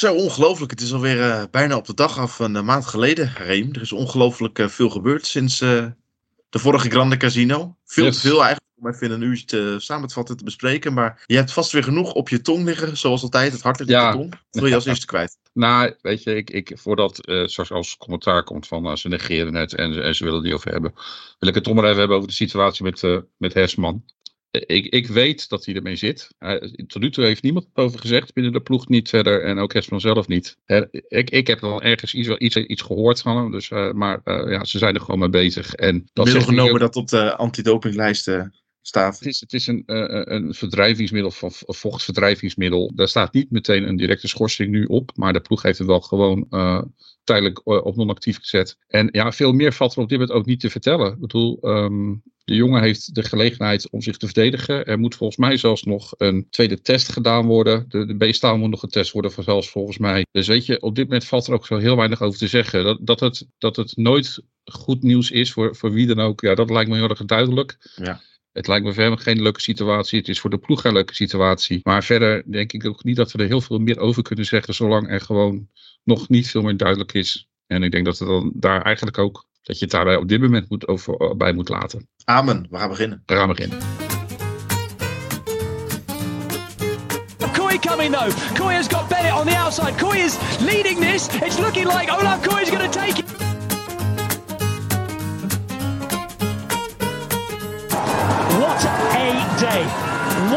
Zo ongelooflijk. Het is alweer uh, bijna op de dag af een uh, maand geleden, Reem. Er is ongelooflijk uh, veel gebeurd sinds de vorige Grande Casino. Veel yes. te veel eigenlijk om even een uurtje samen te vatten te bespreken. Maar je hebt vast weer genoeg op je tong liggen, zoals altijd. Het hart ligt ja. op de tong. Wat wil je als eerste kwijt? Nou, weet je, ik, ik, voordat zoals als commentaar komt van ze negeren het en, en ze willen het niet over hebben, wil ik het toch maar even hebben over de situatie met, met Hersman ik, ik weet dat hij ermee zit. Tot nu toe heeft niemand het over gezegd. Binnen de ploeg niet verder. En ook Hesman zelf niet. Ik, ik heb wel ergens iets, iets, iets gehoord van hem. Dus, uh, maar ja, ze zijn er gewoon mee bezig. En dat Middel genomen dat op de antidopinglijst staat. Het is, het is een, een verdrijvingsmiddel, van vochtverdrijvingsmiddel. Daar staat niet meteen een directe schorsing nu op. Maar de ploeg heeft het wel gewoon tijdelijk op non-actief gezet. En ja, veel meer valt er op dit moment ook niet te vertellen. Ik bedoel, um, de jongen heeft de gelegenheid om zich te verdedigen. Er moet volgens mij zelfs nog een tweede test gedaan worden. De, de B-staal moet nog getest worden, zelfs volgens mij. Dus weet je, op dit moment valt er ook zo heel weinig over te zeggen. Dat, dat, het, dat het nooit goed nieuws is voor, voor wie dan ook, ja, dat lijkt me heel erg duidelijk. Ja. Het lijkt me verder geen leuke situatie. Het is voor de ploeg geen leuke situatie. Maar verder denk ik ook niet dat we er heel veel meer over kunnen zeggen, zolang er gewoon nog niet veel meer duidelijk is. En ik denk dat het dan daar eigenlijk ook dat je het daarbij op dit moment moet over, bij moet laten. Amen. We gaan beginnen. We gaan beginnen. Koei coming though. Koei has got Bennett on the outside. Koei is leading this. It's looking like Olaf Koei is going to take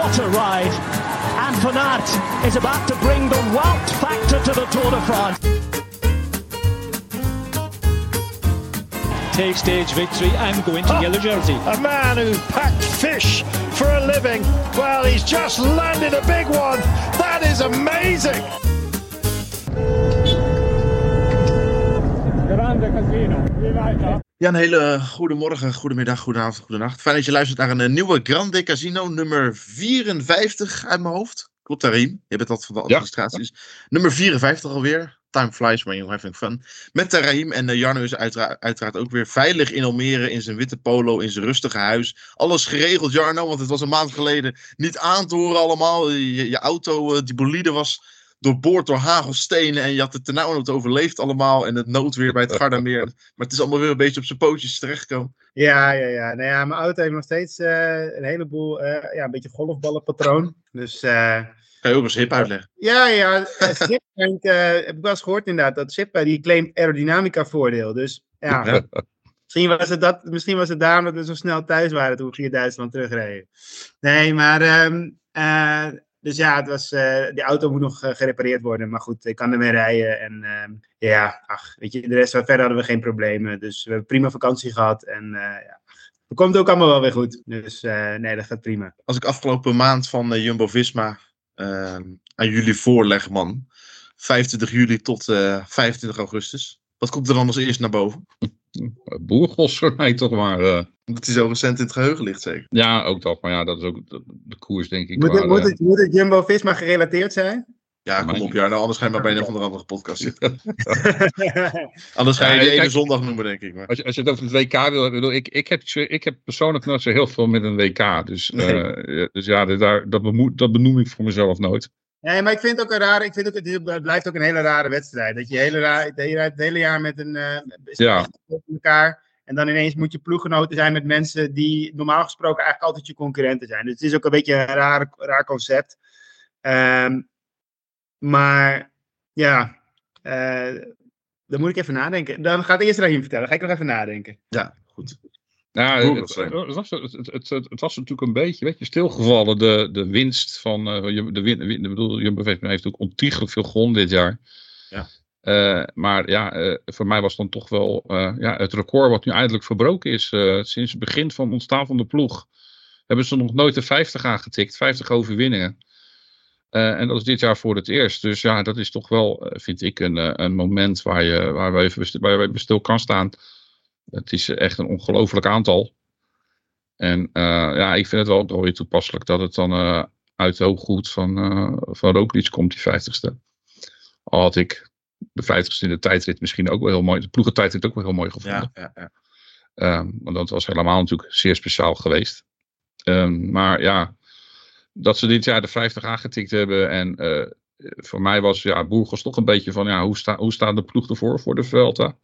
What a ride. And Van Aert is about to bring the Wout factor to the Tour de France. take stage victory and go into Oh, yellow jersey. A man who packed fish for a living. Well, he's just landed a big one. That is amazing. Grande casino. Ja, een hele goede morgen, goedemiddag, goedenavond, goedenacht. Fijn dat je luistert naar een uh, nieuwe Grande Casino, nummer 54 uit mijn hoofd. Klopt daar, Riem? Je bent dat van de administraties. Nummer 54 alweer. Time flies when you're having fun. Met de Rahim en uh, Jarno is uitera uiteraard ook weer veilig in Almere. In zijn witte polo, in zijn rustige huis. Alles geregeld, Jarno, want het was een maand geleden niet aan te horen allemaal. Je, je auto, uh, die bolide was doorboord door hagelstenen. En je had het ternauwernood overleefd allemaal. En het noodweer bij het Gardameer. Maar het is allemaal weer een beetje op zijn pootjes terechtgekomen. Ja, ja, ja. Nou ja, mijn auto heeft nog steeds uh, een heleboel, uh, ja, een beetje golfballenpatroon. Dus... Uh, kan je ook eens hip uitleggen? Ja, ja. Zip, heb ik wel eens gehoord inderdaad. Dat Zip die claimt aerodynamica voordeel. Dus ja, ja. Misschien, was het dat, misschien was het daarom dat we zo snel thuis waren toen we via Duitsland terugreden. Nee, maar... Um, uh, dus ja, het was, uh, die auto moet nog uh, gerepareerd worden. Maar goed, ik kan ermee rijden. En uh, ja, ach, weet je, de rest verder hadden we geen problemen. Dus we hebben prima vakantie gehad. En ja, het komt ook allemaal wel weer goed. Dus nee, dat gaat prima. Als ik afgelopen maand van Jumbo-Visma aan jullie voorleg, man. 25 juli tot 25 augustus. Wat komt er dan als eerst naar boven? Boergos voor mij toch maar. Uh... Dat hij zo recent in het geheugen ligt, zeker? Ja, ook dat. Maar ja, dat is ook de, de koers, denk ik. Moet het, waar, moet het, moet het Jumbo-Visma gerelateerd zijn? Ja, kom op, ja. Nou, anders ga je maar bij een of andere andere podcast zitten. anders ga je die ja, ene zondag noemen, denk ik. Maar. Als, je, als je het over het WK wil, bedoel, ik, ik, heb, ik heb persoonlijk nooit zo heel veel met een WK. Dus, nee. uh, dus ja, daar, dat, bemoe, dat benoem ik voor mezelf nooit. Nee, maar ik vind het ook een rare. Ik vind ook, het blijft ook een hele rare wedstrijd. Dat je hele raar, het, hele, jaar met een. Uh, ja. elkaar. En dan ineens moet je ploeggenoten zijn met mensen die normaal gesproken eigenlijk altijd je concurrenten zijn. Dus het is ook een beetje een raar, raar concept. Um, maar ja, uh, dan moet ik even nadenken. Dan gaat eerst Rahim vertellen. Ga ik nog even nadenken. Ja, goed. Nou, het, het, was, het, het, het, was natuurlijk een beetje, weet je, stilgevallen. De, de winst van, uh, de, win, de, bedoel, Jumbo-Visma heeft ook ontiegelijk veel gewonnen dit jaar. Ja. Uh, maar ja, uh, voor mij was dan toch wel uh, ja, het record wat nu eindelijk verbroken is. sinds het begin van het ontstaan van de ploeg hebben ze nog nooit de 50 aangetikt. 50 overwinningen. en dat is dit jaar voor het eerst. Dus ja, dat is toch wel, vind ik, een, een moment waar je, waar, we even, waar je stil kan staan. Het is echt een ongelooflijk aantal. En ja, ik vind het wel, weer toepasselijk dat het dan uit de hooggoed van, van Roglic komt, die 50ste. Al had ik de 50ste in de tijdrit misschien ook wel heel mooi. De ploegentijdrit ook wel heel mooi gevonden. Ja, ja, ja. Um, want dat was helemaal natuurlijk zeer speciaal geweest. Um, maar ja, dat ze dit jaar de 50 aangetikt hebben. En uh, voor mij was ja, Burgos toch een beetje van ja, hoe, sta, hoe staat de ploeg ervoor voor de Vuelta?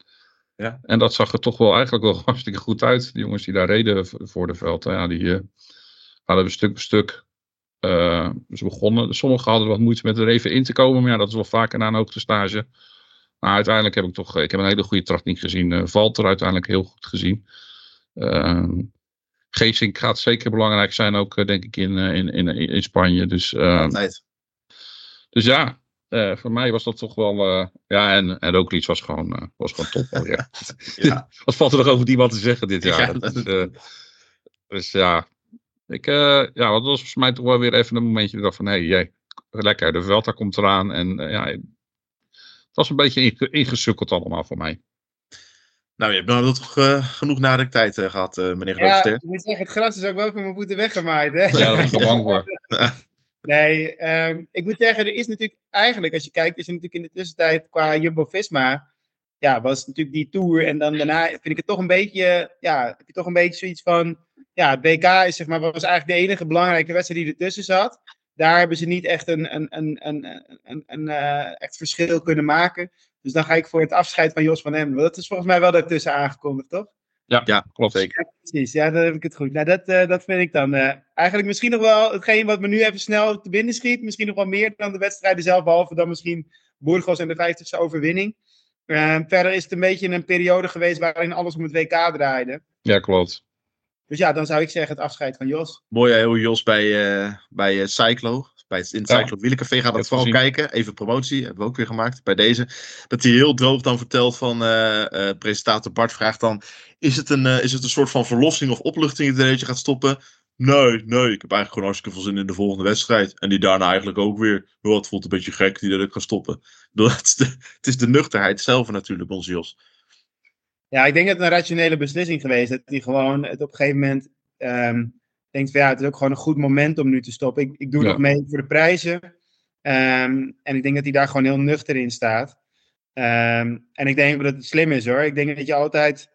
Ja. En dat zag er toch wel eigenlijk wel hartstikke goed uit. De jongens die daar reden voor de Vuelta, ja, die uh, hadden we stuk bij stuk. Uh, ze begonnen, sommigen hadden wat moeite met er even in te komen, maar ja, dat is wel vaker na een hoogtestage. Maar uiteindelijk heb ik toch, ik heb een hele goede techniek gezien. Uh, valt er uiteindelijk heel goed gezien. Uh, Geesink gaat zeker belangrijk zijn, ook denk ik in, in, in, in Spanje. Dus, Altijd. dus ja, uh, voor mij was dat toch wel. Uh, ja, en, en Roglic was gewoon, uh, was gewoon top. ja. ja. Wat valt er nog over die man te zeggen dit jaar? Ja, dat is, dus ja, ik, ja, dat was voor mij toch wel weer even een momentje. Ik dacht van hé, hey, lekker, de Velta komt eraan. En ja, het was een beetje ingesukkeld allemaal voor mij. Nou, je hebt nou toch genoeg nadenktijd gehad, meneer Ja, ik moet zeggen, het gras is ook wel van mijn voeten weggemaaid. Hè? Ja, daar was ik bang voor. Nee, um, ik moet zeggen, er is natuurlijk eigenlijk, als je kijkt, is er natuurlijk in de tussentijd qua Jumbo-Visma, ja, was natuurlijk die Tour en dan daarna vind ik het toch een beetje, ja, heb je toch een beetje zoiets van, ja, het is zeg maar, was eigenlijk de enige belangrijke wedstrijd die ertussen zat. Daar hebben ze niet echt een, een, een, een, een, een uh, echt verschil kunnen maken. Dus dan ga ik voor het afscheid van Jos van Hem. Dat is volgens mij wel daartussen aangekondigd, toch? Ja, ja klopt. Zeker. Ja, precies, ja, dan heb ik het goed. Nou, dat, uh, dat vind ik dan uh, eigenlijk misschien nog wel hetgeen wat me nu even snel te binnen schiet. Misschien nog wel meer dan de wedstrijden zelf, behalve dan misschien Burgos en de 50ste overwinning. Uh, verder is het een beetje een periode geweest waarin alles om het WK draaide. Ja, klopt. Dus ja, dan zou ik zeggen het afscheid van Jos. Mooi hoe Jos bij, uh, bij Cyclo, bij het, in het Ja. Cyclo Wielencafé gaat dat vooral gezien. kijken. Even promotie, hebben we ook weer gemaakt bij deze. Dat hij heel droog dan vertelt van eh, eh, presentator Bart vraagt dan... Is het, een, eh, is het een soort van verlossing of opluchting dat je gaat stoppen? Nee, nee, ik heb eigenlijk gewoon hartstikke veel zin in de volgende wedstrijd. En die daarna eigenlijk ook weer. Oh, het voelt een beetje gek die dat ik ga stoppen. Het is, de, het is de nuchterheid zelf natuurlijk, onze Jos. Ja, ik denk dat het een rationele beslissing geweest. Dat hij gewoon het op een gegeven moment ehm, denkt van ja, het is ook gewoon een goed moment om nu te stoppen. Ik, ik doe Ja. nog mee voor de prijzen. Ehm, en ik denk dat hij daar gewoon heel nuchter in staat. Ehm, en ik denk dat het slim is hoor. Ik denk dat je altijd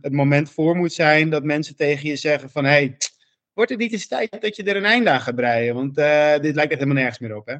het moment voor moet zijn dat mensen tegen je zeggen van hey, wordt het niet eens tijd dat je er een einde aan gaat breien? Want eh, dit lijkt echt helemaal nergens meer op hè.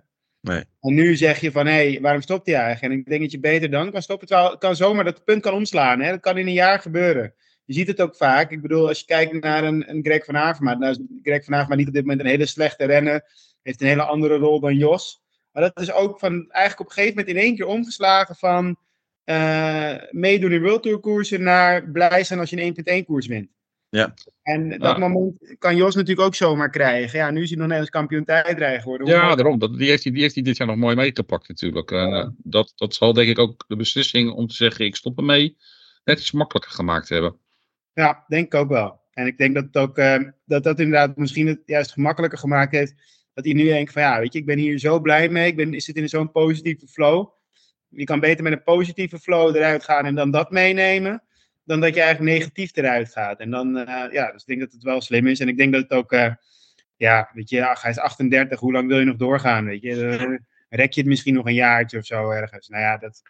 En nu zeg je van, hé, waarom stopt hij eigenlijk? En ik denk dat je beter dan kan stoppen. Terwijl het kan zomaar dat punt kan omslaan. Hè? Dat kan in een jaar gebeuren. Je ziet het ook vaak. Ik bedoel, als je kijkt naar een, een Greg van Avermaet. Nou is Greg van Avermaet niet op dit moment een hele slechte renner. Heeft een hele andere rol dan Jos. Maar dat is ook van, eigenlijk op een gegeven moment in één keer omgeslagen van... eh, meedoen in World koersen naar blij zijn als je een 1.1 koers wint. Ja. En dat Ja. moment kan Jos natuurlijk ook zomaar krijgen. Ja, nu is hij nog Nederlands kampioen tijdrijden geworden. Ja, daarom. Dat, die, heeft hij, die heeft hij dit jaar nog mooi meegepakt natuurlijk. En, eh, dat, dat zal denk ik ook de beslissing om te zeggen ik stop ermee net iets makkelijker gemaakt hebben. Ja, denk ik ook wel. En ik denk dat het ook, eh, dat dat inderdaad misschien het juist gemakkelijker gemaakt heeft. Dat hij nu denkt van ja, weet je, ik ben hier zo blij mee. Ik, ben, ik zit in zo'n positieve flow. Je kan beter met een positieve flow eruit gaan en dan dat meenemen. Dan dat je eigenlijk negatief eruit gaat. En dan, eh, ja, dus ik denk dat het wel slim is. En ik denk dat het ook, eh, ja, weet je, ach, hij is 38. Hoe lang wil je nog doorgaan, weet je? Dan rek je het misschien nog een jaartje of zo ergens. Nou ja, dat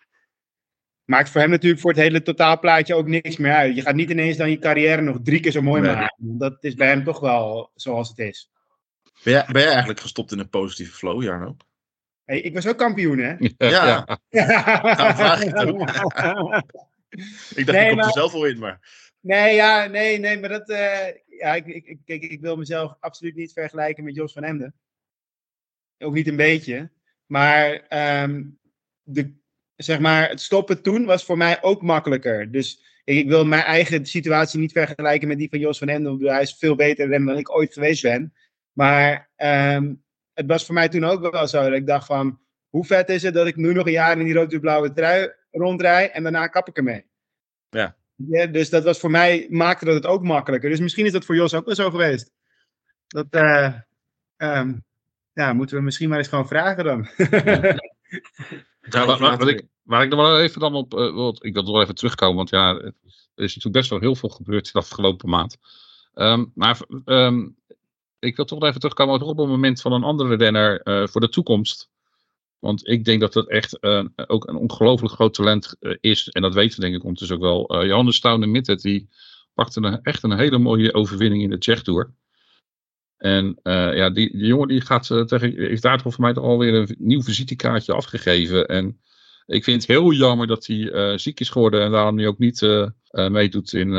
maakt voor hem natuurlijk voor het hele totaalplaatje ook niks meer uit. Je gaat niet ineens dan je carrière nog drie keer zo mooi Nee. maken. Dat is bij hem toch wel zoals het is. Ben jij, ben jij eigenlijk gestopt in een positieve flow, Jarno? Hey, ik was ook kampioen, hè? Ja. Vraag ik het ook. Ik dacht, Nee, ik kom maar- er zelf wel in, maar... Nee, ja, nee, nee, maar dat. eh, ja, ik, ik, ik, ik wil mezelf absoluut niet vergelijken met Jos van Emden. Ook niet een beetje. Maar, ehm, de, zeg maar het stoppen toen was voor mij ook makkelijker. Dus ik, ik wil mijn eigen situatie niet vergelijken met die van Jos van Emden. Hij is veel beter dan ik ooit geweest ben. Maar ehm, het was voor mij toen ook wel zo dat ik dacht van... Hoe vet is het dat ik nu nog een jaar in die rood-blauwe trui rondrij en daarna kap ik ermee. Ja. Ja, dus dat was voor mij, maakte dat het ook makkelijker. Dus misschien is dat voor Jos ook wel zo geweest. Dat, eh, ehm, ja, moeten we misschien maar eens gewoon vragen dan. Ja, wat ik, waar ik nog wel even dan op, wil- ik wil er wel even terugkomen, want ja, er is natuurlijk best wel heel veel gebeurd de afgelopen maand. Ehm, maar ehm, ik wil toch wel even terugkomen ook op een moment van een andere renner eh, voor de toekomst. Want ik denk dat het echt eh, ook een ongelooflijk groot talent eh, is. En dat weten we denk ik ondertussen ook wel. Eh Johannes Stouwen Mittet, die pakte een, echt een hele mooie overwinning in de Czech Tour. En uh, ja, die, die, jongen die gaat uh, tegen, heeft daar volgens mij toch alweer een nieuw visitekaartje afgegeven. En ik vind het heel jammer dat hij uh, ziek is geworden en daarom nu ook niet meedoet in,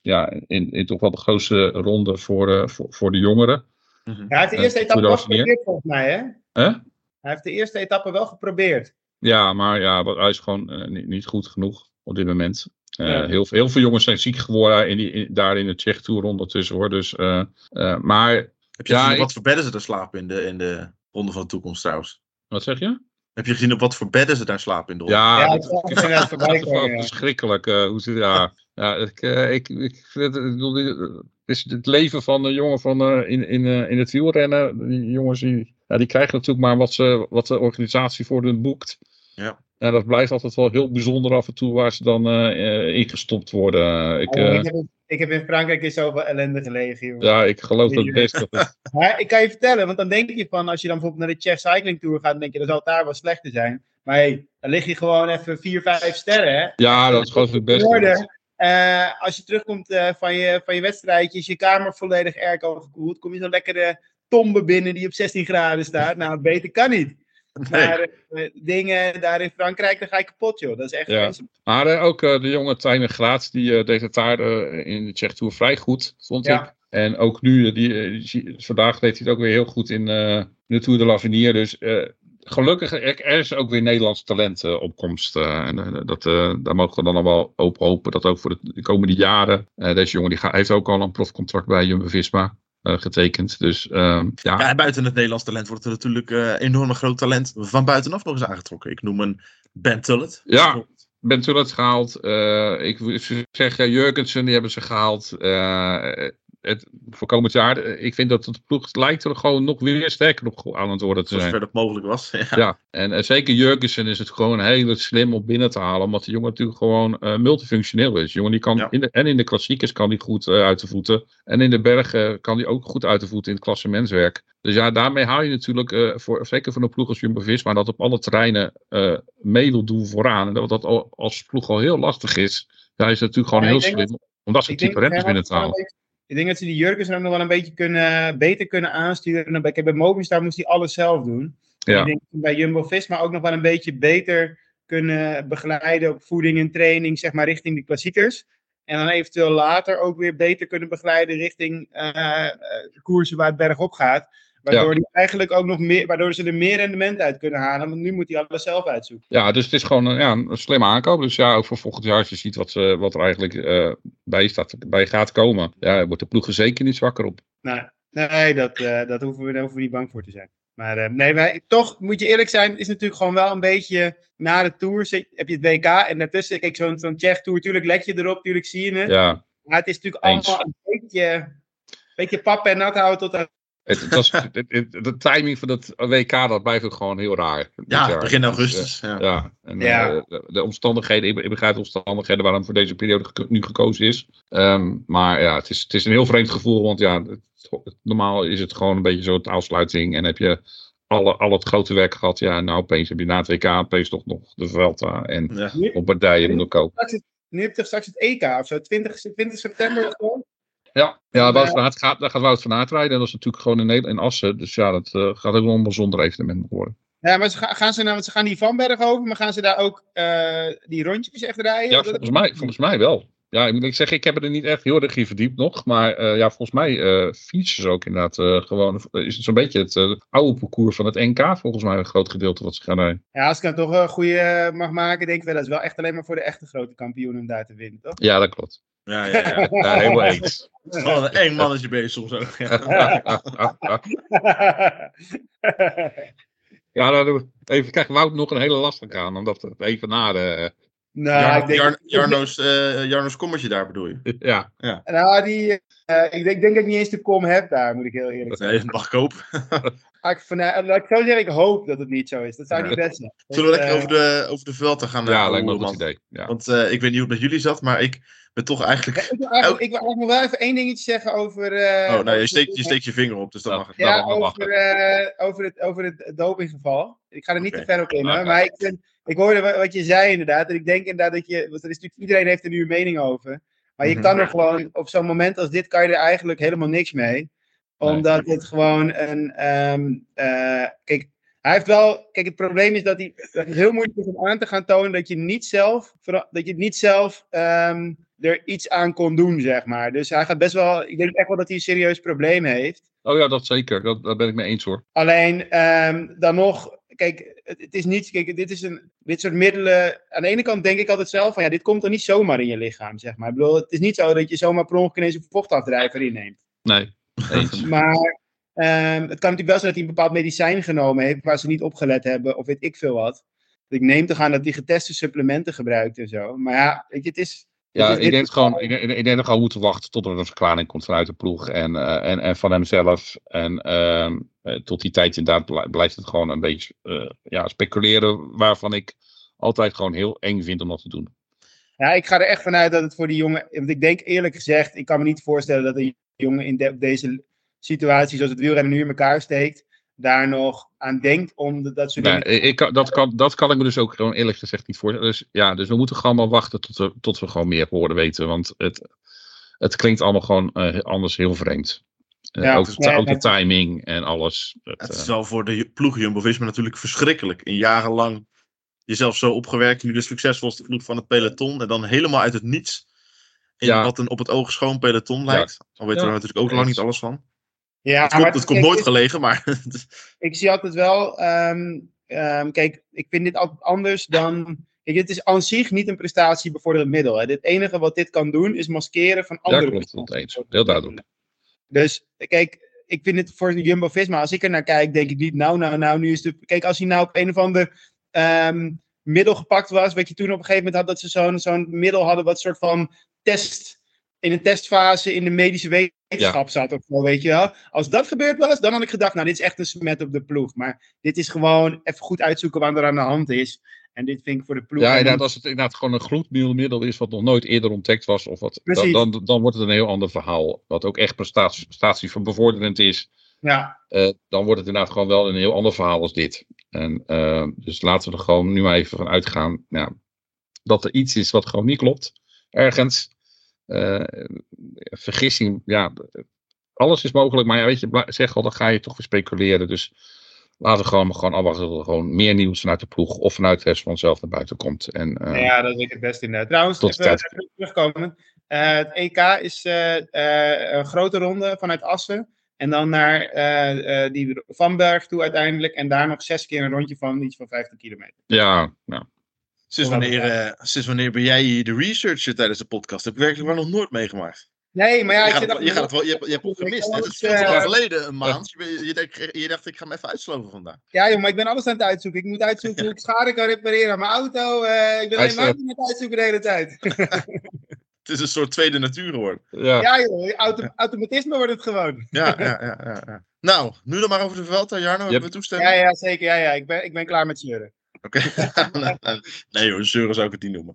ja, in, in toch wel de grootste ronde voor, voor, voor de jongeren. Hij heeft de eerste etappe wel geprobeerd volgens mij, hè? Hij heeft de eerste etappe wel geprobeerd. Ja, maar ja, hij is gewoon niet, niet goed genoeg op dit moment. Uh, ja. heel, heel, veel jongens zijn ziek geworden in die, in, daar in de Tsjech Tour ondertussen hoor. Dus, uh, uh, maar, Heb je ja, gezien op wat voor bedden ze daar slapen in de, in de Ronde van de Toekomst trouwens? wat zeg je? Heb je gezien op wat voor bedden ze daar slapen in de Ronde? Ja, Ja, dat, voorbij is wel verschrikkelijk. eh, hoe ze, ja, ja, ik, eh, ik, ik het, is het leven van de jongen van, eh, in, in, eh, in het wielrennen. Die jongens die, ja, die krijgen natuurlijk maar wat, ze, wat de organisatie voor hun boekt. Ja. En dat blijft altijd wel heel bijzonder af en toe waar ze dan eh, eh, ingestopt worden. Ik, Oh, eh, ik, heb, in- ik heb in Frankrijk in zoveel ellende gelegen, jongen. ja, ik geloof dat best. Dat het, Maar ik kan je vertellen, want dan denk je van, als je dan bijvoorbeeld naar de Czech Cycling Tour gaat, dan denk je, dan zal het daar wel slechter zijn. Maar hey, dan lig je gewoon even 4, 5 sterren, hè. ja, dat is gewoon het beste. Eh, als je terugkomt eh, van, je, van je wedstrijdje, is je kamer volledig airco gekoeld, kom je zo'n lekkere tombe binnen die op 16 graden staat. Nou, beter kan niet. Maar eh, dingen daar in Frankrijk, dan ga je kapot, joh. Dat is echt Ja. Maar eh, ook eh, de jonge Tijmen Graat, die deed het daar in de Czech Tour vrij goed, vond Ja. ik. En ook nu, die, vandaag deed hij het ook weer heel goed in de Tour de l'Avenir. Dus gelukkig, er, er is ook weer Nederlands talent op komst. eh, en dat, daar mogen we dan allemaal op hopen dat ook voor de, de komende jaren. deze jongen die gaat, heeft ook al een profcontract bij Jumbo-Visma eh, getekend. Dus ehm, ja, Ja, en buiten het Nederlands talent wordt er natuurlijk eh enorm groot talent van buitenaf nog eens aangetrokken. Ik noem een Ben Tullet. Ja. Ben Tullet gehaald. eh, ik zeggen, Jurgensen, die hebben ze gehaald. Het, voor komend jaar. eh, Ik vind dat het ploeg lijkt er gewoon nog weer sterker op aan het worden te zijn. ver dat mogelijk was. Ja. Ja, en eh, zeker Jurgensen is het gewoon heel slim om binnen te halen. Omdat de jongen natuurlijk gewoon eh, multifunctioneel is. De jongen die kan Ja. in de, en in de klassiekers kan hij goed uit de voeten. En in de bergen kan hij ook goed uit de voeten in het klassementswerk. Dus ja, daarmee haal je natuurlijk, eh, voor, zeker voor een ploeg als Jumbo-Visma, dat op alle terreinen eh mee wil doen vooraan. En dat dat al, als ploeg al heel lastig is. Ja, is het natuurlijk gewoon Ja, heel slim om dat soort Ik denk, type renners binnen te halen. Ik denk dat ze die Jurgensen ook nog wel een beetje kunnen, beter kunnen aansturen. Kijk, bij Movistar moest hij alles zelf doen. Ja. Ik denk bij Jumbo-Visma ook nog wel een beetje beter kunnen begeleiden op voeding en training, zeg maar, richting de klassiekers. En dan eventueel later ook weer beter kunnen begeleiden richting eh, eh, koersen waar het bergop gaat. Waardoor, die eigenlijk ook nog meer, waardoor ze er meer rendement uit kunnen halen. Want nu moet hij alles zelf uitzoeken. Ja, dus het is gewoon een, ja, een slimme aankoop. Dus ja, ook voor volgend jaar, als je ziet wat, ze, wat er eigenlijk eh, bij, staat, bij gaat komen. Ja, wordt de ploeg er zeker niet zwakker op. Nee, nee dat, eh, dat hoeven we, daar hoeven we niet bang voor te zijn. Maar eh, nee, wij, toch moet je eerlijk zijn, is natuurlijk gewoon wel een beetje na de Tour zit- heb je het WK en daartussen, kijk, zo'n zo'n Tsjech Tour, tuurlijk let je erop, tuurlijk zie je het. Ja, Maar het is natuurlijk Eens. allemaal een beetje, beetje pap en nat houden tot aan... het, het was, het- de timing van het WK, dat blijft ook gewoon heel raar. Ja, begin Dus, augustus. Ja. eh, ja, en Ja. eh, de, de omstandigheden, ik, ik begrijp de omstandigheden waarom voor deze periode nu gekozen is. Ehm, maar ja, het is, het is een heel vreemd gevoel, want ja, het- het- normaal is het gewoon een beetje zo de afsluiting en heb je alle, al het grote werk gehad. Ja, nou opeens heb je na het WK opeens toch nog de Vuelta en Ja. Op partijen moet ook nu heb je straks het EK of zo, 20, 20 september of zo. Ja, ja Wout van Aert gaat, daar gaat Wout van Aert rijden. En dat is natuurlijk gewoon in, Nederland, in Assen. Dus ja, dat eh, gaat ook wel een bijzonder evenement worden. Ja, maar ze gaan, gaan ze, nou, ze gaan die Van Berg over, maar gaan ze daar ook eh, die rondjes echt rijden? Ja, volgens mij, volgens mij wel. Ja, ik moet ik zeggen, ik heb er niet echt heel erg in verdiept nog. Maar eh, ja, volgens mij eh fietsen ze ook inderdaad eh, gewoon. Is het zo'n beetje het oude parcours van het NK, volgens mij een groot gedeelte wat ze gaan rijden. Ja, als ik dan toch een goede mag maken, denk ik wel, dat is wel echt alleen maar voor de echte grote kampioenen om daar te winnen, toch? Ja, dat klopt. Ja, ja, ja. Ja, helemaal eens. Een eng mannetje bezig soms ook. Ja. ja, dan even kijken, Wout nog een hele lastige aan, omdat het even na de. Nou, Jar- ik denk, Jar- Jarno's, eh, Jarno's kommetje daar bedoel je? ja, nou, die, eh, ik, denk, ik denk dat ik niet eens de kom heb daar, moet ik heel eerlijk Dat zeggen. hij mag kopen. Ah, Ik, van, laat ik zo zeggen, ik hoop dat het niet zo is. Dat zou Ja. niet best zijn. Zullen we lekker eh, over de, over de Vuelta gaan? ja lijkt me een man? goed idee. Ja. Want eh, ik weet niet hoe het met jullie zat, maar ik ben toch eigenlijk... Ik wil eigenlijk, ik wil eigenlijk nog wel even één dingetje zeggen over... eh, Oh, nou, je steekt je, steekt je vinger op, dus dat Ja. mag. Ja, Nou, dan mag over, eh, over, het, over het dopinggeval. Ik ga er niet te ver op in, hoor, Ah, maar ik, vind, ik hoorde wa- wat je zei inderdaad. En ik denk inderdaad dat je, want er is natuurlijk, iedereen heeft er nu een mening over. Maar je Mhm. kan er gewoon, op zo'n moment als dit kan je er eigenlijk helemaal niks mee. Omdat het gewoon een. ehm, eh, kijk, hij heeft wel. Kijk, het probleem is dat, hij, dat het heel moeilijk is om aan te gaan tonen dat je niet zelf. Dat je niet zelf. ehm, er iets aan kon doen, zeg maar. Dus hij gaat best wel. Ik denk echt wel dat hij een serieus probleem heeft. Oh ja, dat zeker. Dat, daar ben ik mee eens hoor. Alleen ehm, dan nog, kijk, het, het is niet, kijk, dit is een, dit soort middelen. Aan de ene kant denk ik altijd zelf van ja, dit komt er niet zomaar in je lichaam, zeg maar. Ik bedoel, het is niet zo dat je zomaar per ongeluk ineens een vochtafdrijver inneemt. Nee, eens. Maar het kan natuurlijk wel zijn dat hij een bepaald medicijn genomen heeft waar ze niet op gelet hebben, of weet ik veel wat. Ik neem te gaan dat hij geteste supplementen gebruikt en zo. Maar ja, weet je, het is. Ja, ik denk, gewoon, ik, denk- ik denk dat we gewoon moeten wachten tot er een verklaring komt vanuit de ploeg en, eh, en, en van hemzelf. En ehm, eh, tot die tijd inderdaad blij- blijft het gewoon een beetje eh, ja, speculeren, waarvan ik altijd gewoon heel eng vind om dat te doen. Ja, ik ga er echt vanuit dat het voor die jongen. Want ik denk eerlijk gezegd, ik kan me niet voorstellen dat een jongen in de- deze situatie, zoals het wielrennen nu in elkaar steekt, daar nog aan denkt om de- dat soort Nee, dingen. ik, kan- dat, kan, dat kan ik me dus ook gewoon eerlijk gezegd niet voorstellen. Dus ja, dus we moeten gewoon maar wachten tot we, tot we gewoon meer horen weten. Want het, het klinkt allemaal gewoon eh, anders heel vreemd. Eh, Ja, ook, ja, ook de timing en alles. Het, Het is wel voor de ploeg Jumbo-Visma natuurlijk verschrikkelijk. In jarenlang jezelf zo opgewerkt, nu de succesvolste ploeg van het peloton. En dan helemaal uit het niets. In Ja. wat een op het oog schoon peloton lijkt. Al weten we er natuurlijk ook lang niet alles van. Ja, Het maar komt, het komt kijk, nooit ik- gelegen, maar Ik zie altijd wel. ehm, ehm, kijk, ik vind dit altijd anders dan. Kijk, dit is aan zich niet een prestatiebevorderend middel. Hè. Het enige wat dit kan doen is maskeren van andere klopt. Dat prestaties. eens. Heel duidelijk. Dus kijk, ik vind het voor Jumbo Visma, als ik er naar kijk, denk ik niet, nou, nou, nou, nu is de. Kijk, als hij nou op een of ander ehm, middel gepakt was, wat je toen op een gegeven moment had, dat ze zo'n zo'n middel hadden, wat soort van test. In een testfase in de medische wetenschap zat of zo, weet je wel. Als dat gebeurd was, dan had ik gedacht, nou, dit is echt een smet op de ploeg. Maar dit is gewoon even goed uitzoeken wat er aan de hand is. En dit vind ik voor de ploeg. Ja, inderdaad, als het inderdaad gewoon een gloednieuw middel is wat nog nooit eerder ontdekt was, of wat, dan, dan, dan wordt het een heel ander verhaal. Wat ook echt prestatie, prestatie van bevorderend is. ja, eh, dan wordt het inderdaad gewoon wel een heel ander verhaal als dit. En, eh, dus laten we er gewoon nu maar even van uitgaan ja, dat er iets is wat gewoon niet klopt. Ergens. Eh, vergissing, ja, alles is mogelijk. Maar ja, weet je, zeg al, dan ga je toch weer speculeren. Dus laten we gewoon, gewoon afwachten tot er gewoon meer nieuws vanuit de ploeg of vanuit Hesman zelf naar buiten komt. En, eh, Ja, dat is ik het beste inderdaad. Trouwens, Tot de even, terugkomen. Eh, het EK is een grote ronde vanuit Assen. En dan naar die Vanberg toe uiteindelijk. En daar nog zes keer een rondje van iets van 50 kilometer. ja, ja. Sinds wanneer, eh, sinds wanneer ben jij hier de researcher tijdens de podcast? Heb ik werkelijk wel nog nooit meegemaakt. Nee, maar ja, je, gaat het, wel- je, gaat het wel, je, hebt, je hebt het gemist. Het is lang geleden, een maand. Je, je, denkt- je dacht, ik ga hem even uitsloven vandaag. Ja, joh, maar ik ben alles aan het uitzoeken. Ik moet uitzoeken hoe ik schade kan repareren aan mijn auto. eh, ik ben alleen maar aan het uitzoeken de hele tijd. Het is een soort tweede natuur geworden. ja. ja, joh, auto automatisme wordt het gewoon. Ja, ja, ja, ja, ja. Nou, nu dan maar over de Vuelta, Jarno. Hebben we toestemming? Ja, ja, zeker. Ja, ja. Ik, ben, ik ben klaar met zeuren. Oké. nee hoor, zeuren zou ik het niet noemen.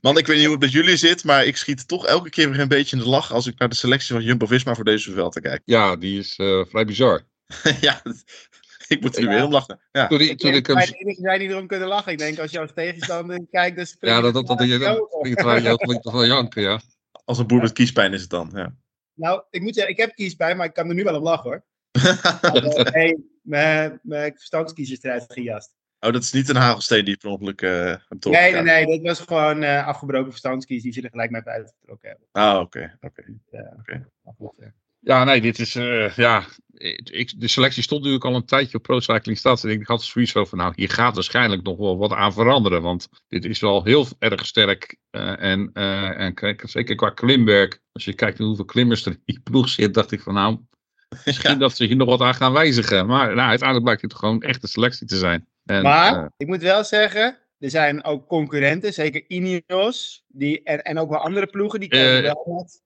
Man, ik weet niet hoe het met jullie zit, maar ik schiet toch elke keer weer een beetje in de lach als ik naar de selectie van Jumbo-Visma voor deze Vuelta kijk. ja, die is eh, vrij bizar. ja, ik moet er nu Ja. weer om lachen. Ja. Toen, die, Ik toen denk ik dat hem zijn die erom kunnen lachen. Ik denk, als je als tegenstander kijkt, dan spring Ja, je dat, dat, dat, dat, dat, dat, dat wel janken, ja. Als een boer met kiespijn is het dan. Ja. Nou, ik moet zeggen, ik heb kiespijn, maar ik kan er nu wel om lachen hoor. Hey, mijn, mijn verstandskiezer is eruit gejast. Oh, dat is niet een hagelsteen die per ongeluk eh toch Nee, nee, nee, dat was gewoon uh, afgebroken verstandskies die ze er gelijk met uitgetrokken hebben. Ah, oké. oké. Ja, Ja, nee, dit is, uh, ja, ik, de selectie stond natuurlijk al een tijdje op Pro Cycling Stats. En ik had zoiets van, nou, hier gaat waarschijnlijk nog wel wat aan veranderen. Want dit is wel heel erg sterk. Uh, en, uh, en kijk, zeker qua klimwerk, als je kijkt naar hoeveel klimmers er in die ploeg zit, dacht ik van, nou, misschien ja. dat ze hier nog wat aan gaan wijzigen. Maar nou, uiteindelijk blijkt het gewoon echt een selectie te zijn. En, maar, uh, ik moet wel zeggen, er zijn ook concurrenten, zeker Ineos, die, en, en ook wel andere ploegen, die komen wel met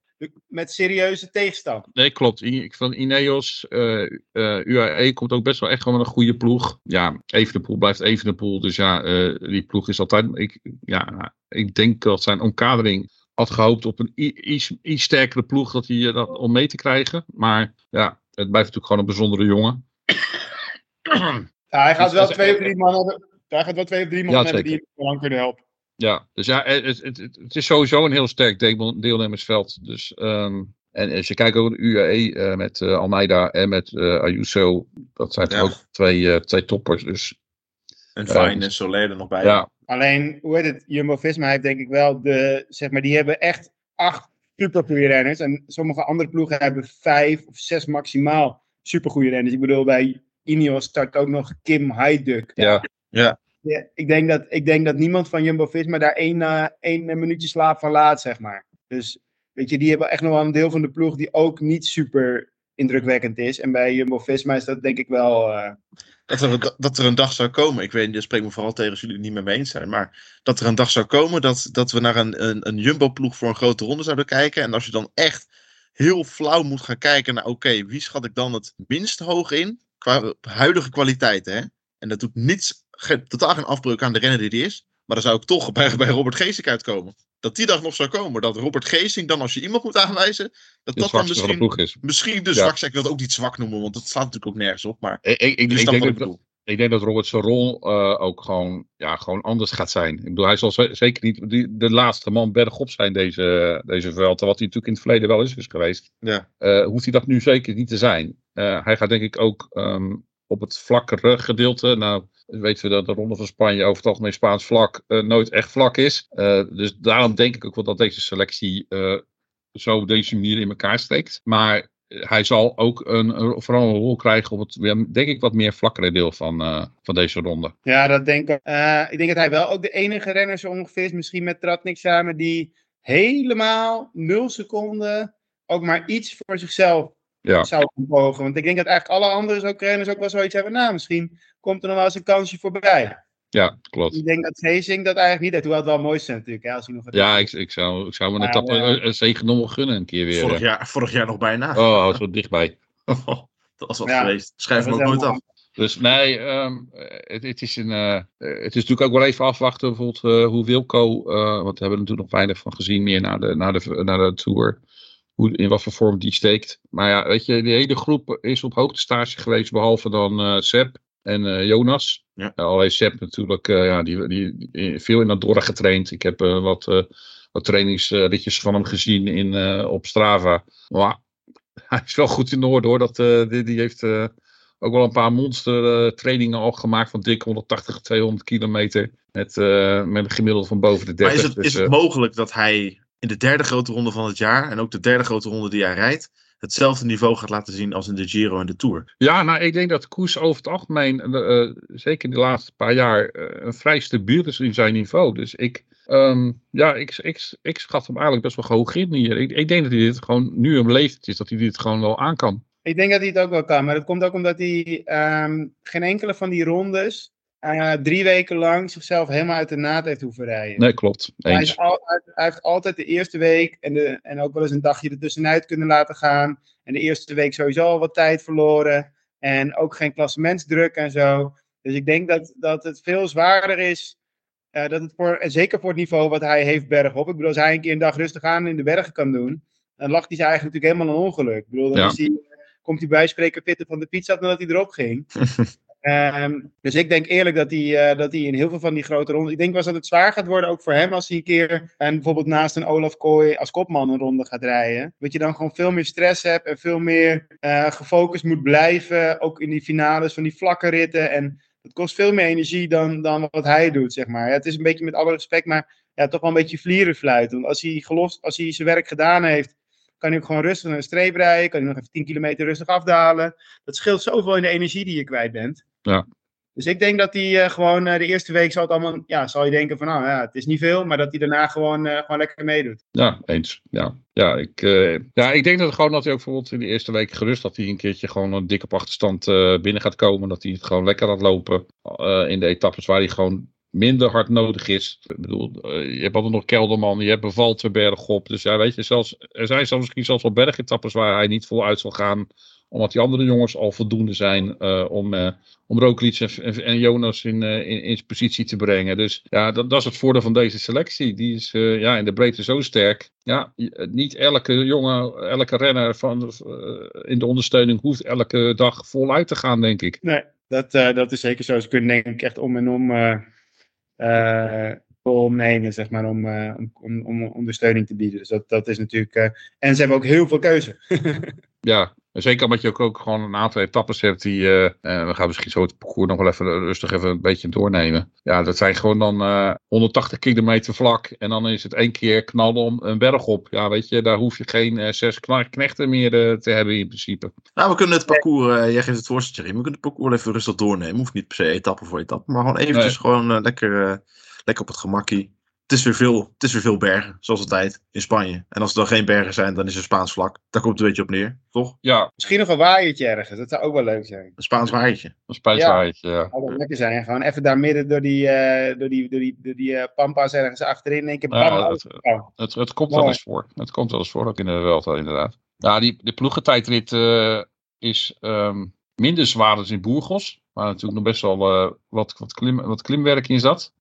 met serieuze tegenstand. Nee, klopt. Van Ineos, uh, uh, UAE komt ook best wel echt gewoon een goede ploeg. Ja, Evenepoel blijft Evenepoel. Dus ja, die ploeg is altijd... Ik, ja, ik denk dat zijn omkadering had gehoopt op een iets, iets sterkere ploeg dat hij, dat, om mee te krijgen. Maar ja, het blijft natuurlijk gewoon een bijzondere jongen. Ja, hij gaat wel twee of drie man hebben. Hij gaat wel twee of drie man ja, hebben die hem lang kunnen helpen. Ja, dus ja, het, het, het, het, is sowieso een heel sterk deelnemersveld. Dus um, En als je kijkt ook naar de UAE uh, met uh, Almeida en met uh, Ayuso, dat zijn toch Ja. ook twee, twee toppers. Dus En Ja, Fine dus- en Soler er nog bij. ja, Alleen, hoe heet het? Jumbo-Visma heeft denk ik wel de, zeg maar, die hebben echt acht supergoeie renners. En sommige andere ploegen hebben vijf of zes maximaal supergoeie renners. Ik bedoel, bij Ineos start ook nog Kim Hajduk. ja, Ja, ik, denk dat, ik denk dat niemand van Jumbo-Visma daar één, eh, één minuutje slaap van laat, zeg maar. Dus, weet je, die hebben echt nog wel een deel van de ploeg die ook niet super indrukwekkend is. En bij Jumbo-Visma is dat denk ik wel... eh, Dat, er, een- dat er een dag zou komen, ik weet dat spreekt me vooral tegen als jullie het niet meer mee eens zijn, maar dat er een dag zou komen dat, dat we naar een, een, een Jumbo-ploeg voor een grote ronde zouden kijken. En als je dan echt heel flauw moet gaan kijken naar, oké, wie schat ik dan het minst hoog in qua huidige kwaliteiten, hè? En dat doet niets, totaal geen afbreuk aan de renner die die is. Maar dan zou ik toch bij, bij Robert Geesink uitkomen. Dat die dag nog zou komen. Dat Robert Geesink dan, als je iemand moet aanwijzen, dat de dat dan de misschien, is. misschien de Ja. zwakste. Ik wil het ook niet zwak noemen, want dat slaat natuurlijk ook nergens op. Maar Ik, ik, ik, denk dat, bedoel. ik denk dat Robert zijn rol eh, ook gewoon, ja, gewoon anders gaat zijn. Ik bedoel, hij zal ze- zeker niet die, de laatste man bergop zijn deze, deze veld. Wat hij natuurlijk in het verleden wel is, is geweest. Ja. Eh, hoeft hij dat nu zeker niet te zijn. Eh, hij gaat denk ik ook ehm, op het vlakkere gedeelte. Nou, weten we dat de Ronde van Spanje over het algemeen Spaans vlak eh, nooit echt vlak is. Eh, dus daarom denk ik ook wel dat deze selectie zo op deze manier in elkaar steekt. Maar hij zal ook een, vooral een rol krijgen op het, denk ik, wat meer vlakkere deel van, van deze ronde. Ja, dat denk ik. Ik denk dat hij wel ook de enige renner zo ongeveer is, misschien met Tratnik samen, die helemaal nul seconden ook maar iets voor zichzelf Ja. zou pogen. Want ik denk dat eigenlijk alle andere ook renners ook wel zoiets hebben. Nou, misschien komt er nog wel eens een kansje voorbij. Ja, klopt. Ik denk dat Geesink dat eigenlijk niet heeft. Hoewel het wel mooi is natuurlijk, hè, als hij nog Ja, ik, ik, zou, ik zou me een Maar, etappe eh, een, een zegenommel gunnen een keer weer. Vorig eh. jaar, vorig jaar nog bijna. Oh, hij was zo dichtbij. dat was wat Ja. geweest. Schrijf hem ook nooit af. Dus nee, ehm, het, het, is een, eh, het is natuurlijk ook wel even afwachten bijvoorbeeld hoe Wilco, eh, want we hebben er natuurlijk nog weinig van gezien meer naar de, naar de, naar de Tour. Hoe, in wat voor vorm die steekt. Maar ja, weet je, de hele groep is op hoogtestage geweest, behalve dan eh Sepp en eh, Jonas. Ja. Uh, al heeft Sepp natuurlijk eh, ja, die, die, die- veel in Andorra getraind. Ik heb wat, wat trainingsritjes van hem gezien in, op Strava. Maar hij is wel goed in orde hoor. Dat, die, die heeft ook wel een paar monster trainingen al gemaakt van dik 180, 200 kilometer. Met, eh, met een gemiddelde van boven de 30. Maar is het, Dus, is het eh, mogelijk dat hij in de derde grote ronde van het jaar en ook de derde grote ronde die hij rijdt, hetzelfde niveau gaat laten zien als in de Giro en de Tour? Ja, nou, ik denk dat Koes over het algemeen, eh, eh, zeker in de laatste paar jaar, eh, een vrij stabiel is in zijn niveau. Dus ik, ehm, ja, ik, ik, ik schat hem eigenlijk best wel hoog in hier. Ik, ik denk dat hij dit gewoon nu een leeftijd is, dat hij dit gewoon wel aan kan. Ik denk dat hij het ook wel kan. Maar dat komt ook omdat hij ehm, geen enkele van die rondes eh, drie weken lang zichzelf helemaal uit de naad heeft hoeven rijden. Nee, klopt. Hij, is hij heeft altijd de eerste week en, de, en ook wel eens een dagje ertussenuit kunnen laten gaan. En de eerste week sowieso al wat tijd verloren. En ook geen klassementsdruk en zo. Dus ik denk dat, dat het veel zwaarder is. eh, dat het voor, en zeker voor het niveau wat hij heeft bergop. Ik bedoel, als hij een keer een dag rustig aan in de bergen kan doen. Dan lacht hij zich eigenlijk natuurlijk helemaal een ongeluk. Ik bedoel, dan Ja. hij, komt hij bij spreken fitter van de fiets af dan dat hij erop ging. Ehm, dus ik denk eerlijk dat hij, eh, dat hij in heel veel van die grote rondes. Ik denk wel dat het zwaar gaat worden, ook voor hem, als hij een keer en bijvoorbeeld naast een Olaf Kooi als kopman een ronde gaat rijden. Dat je dan gewoon veel meer stress hebt en veel meer eh, gefocust moet blijven. Ook in die finales van die vlakke ritten. En dat kost veel meer energie dan, dan wat hij doet, zeg maar. Het is een beetje met alle respect, maar ja, toch wel een beetje vlierenfluiten. Want als hij, gelost, als hij zijn werk gedaan heeft, kan hij ook gewoon rustig naar een streep rijden. Kan hij nog even 10 kilometer rustig afdalen. Dat scheelt zoveel in de energie die je kwijt bent. Ja. Dus ik denk dat hij eh, gewoon eh, de eerste week zal het allemaal, ja, zal je denken van, nou ja, het is niet veel, maar dat hij daarna gewoon, eh, gewoon lekker meedoet. Ja, eens. Ja, ja, ik, ja, ik denk dat gewoon dat hij ook bijvoorbeeld in de eerste week gerust dat hij een keertje gewoon een dikke op achterstand binnen gaat komen. Dat hij het gewoon lekker laat lopen in de etappes waar hij gewoon minder hard nodig is. Ik bedoel, je hebt altijd nog Kelderman, je hebt Bevalter bergop. Dus ja, weet je, zelfs, er zijn zelfs misschien zelfs wel bergetappes waar hij niet voluit zal gaan. Omdat die andere jongens al voldoende zijn eh, om, eh om en, Jonas in, eh, in, in positie te brengen. Dus ja, dat, dat is het voordeel van deze selectie. Die is ja, in de breedte zo sterk. Ja, niet elke jongen, elke renner van, in de ondersteuning hoeft elke dag voluit te gaan, denk ik. Nee, dat, dat is zeker zo. Ze kunnen denk ik echt om en om eh, eh, nemen, zeg maar, om, uh, om, om, ondersteuning te bieden. Dus dat, dat is natuurlijk. Uh, en ze hebben ook heel veel keuze. ja, zeker omdat je ook, ook gewoon een aantal etappes hebt die. Uh, we gaan misschien zo het parcours nog wel even rustig even een beetje doornemen. Ja, dat zijn gewoon dan 180 kilometer vlak. En dan is het één keer knallen om een berg op. Ja, weet je, daar hoef je geen zes knechten meer te hebben in principe. Nou, we kunnen het parcours. jij geeft het voorsteltje in. We kunnen het parcours even rustig doornemen. Hoeft niet per se etappe voor etappe. Maar gewoon eventjes gewoon lekker lekker op het gemakkie. Het is, weer veel, het is weer veel bergen, zoals altijd, in Spanje. En als er dan geen bergen zijn, dan is er Spaans vlak. Daar komt het een beetje op neer, toch? Ja. Misschien nog een waaiertje ergens, dat zou ook wel leuk zijn. Een Spaans waaiertje. Een Spaans ja. waaiertje, ja. Dat zou lekker zijn. Gewoon even daar midden door die, uh, door die, door die, door die uh, pampas ergens achterin. Denk ik, ja, het, het, het, komt wel eens voor. Het komt wel eens voor, ook in de wereld inderdaad. Ja, die, de ploegentijdrit uh, is um, minder zwaar dan in Burgos. Maar natuurlijk nog best wel wat, wat, klim, wat klimwerk in zat.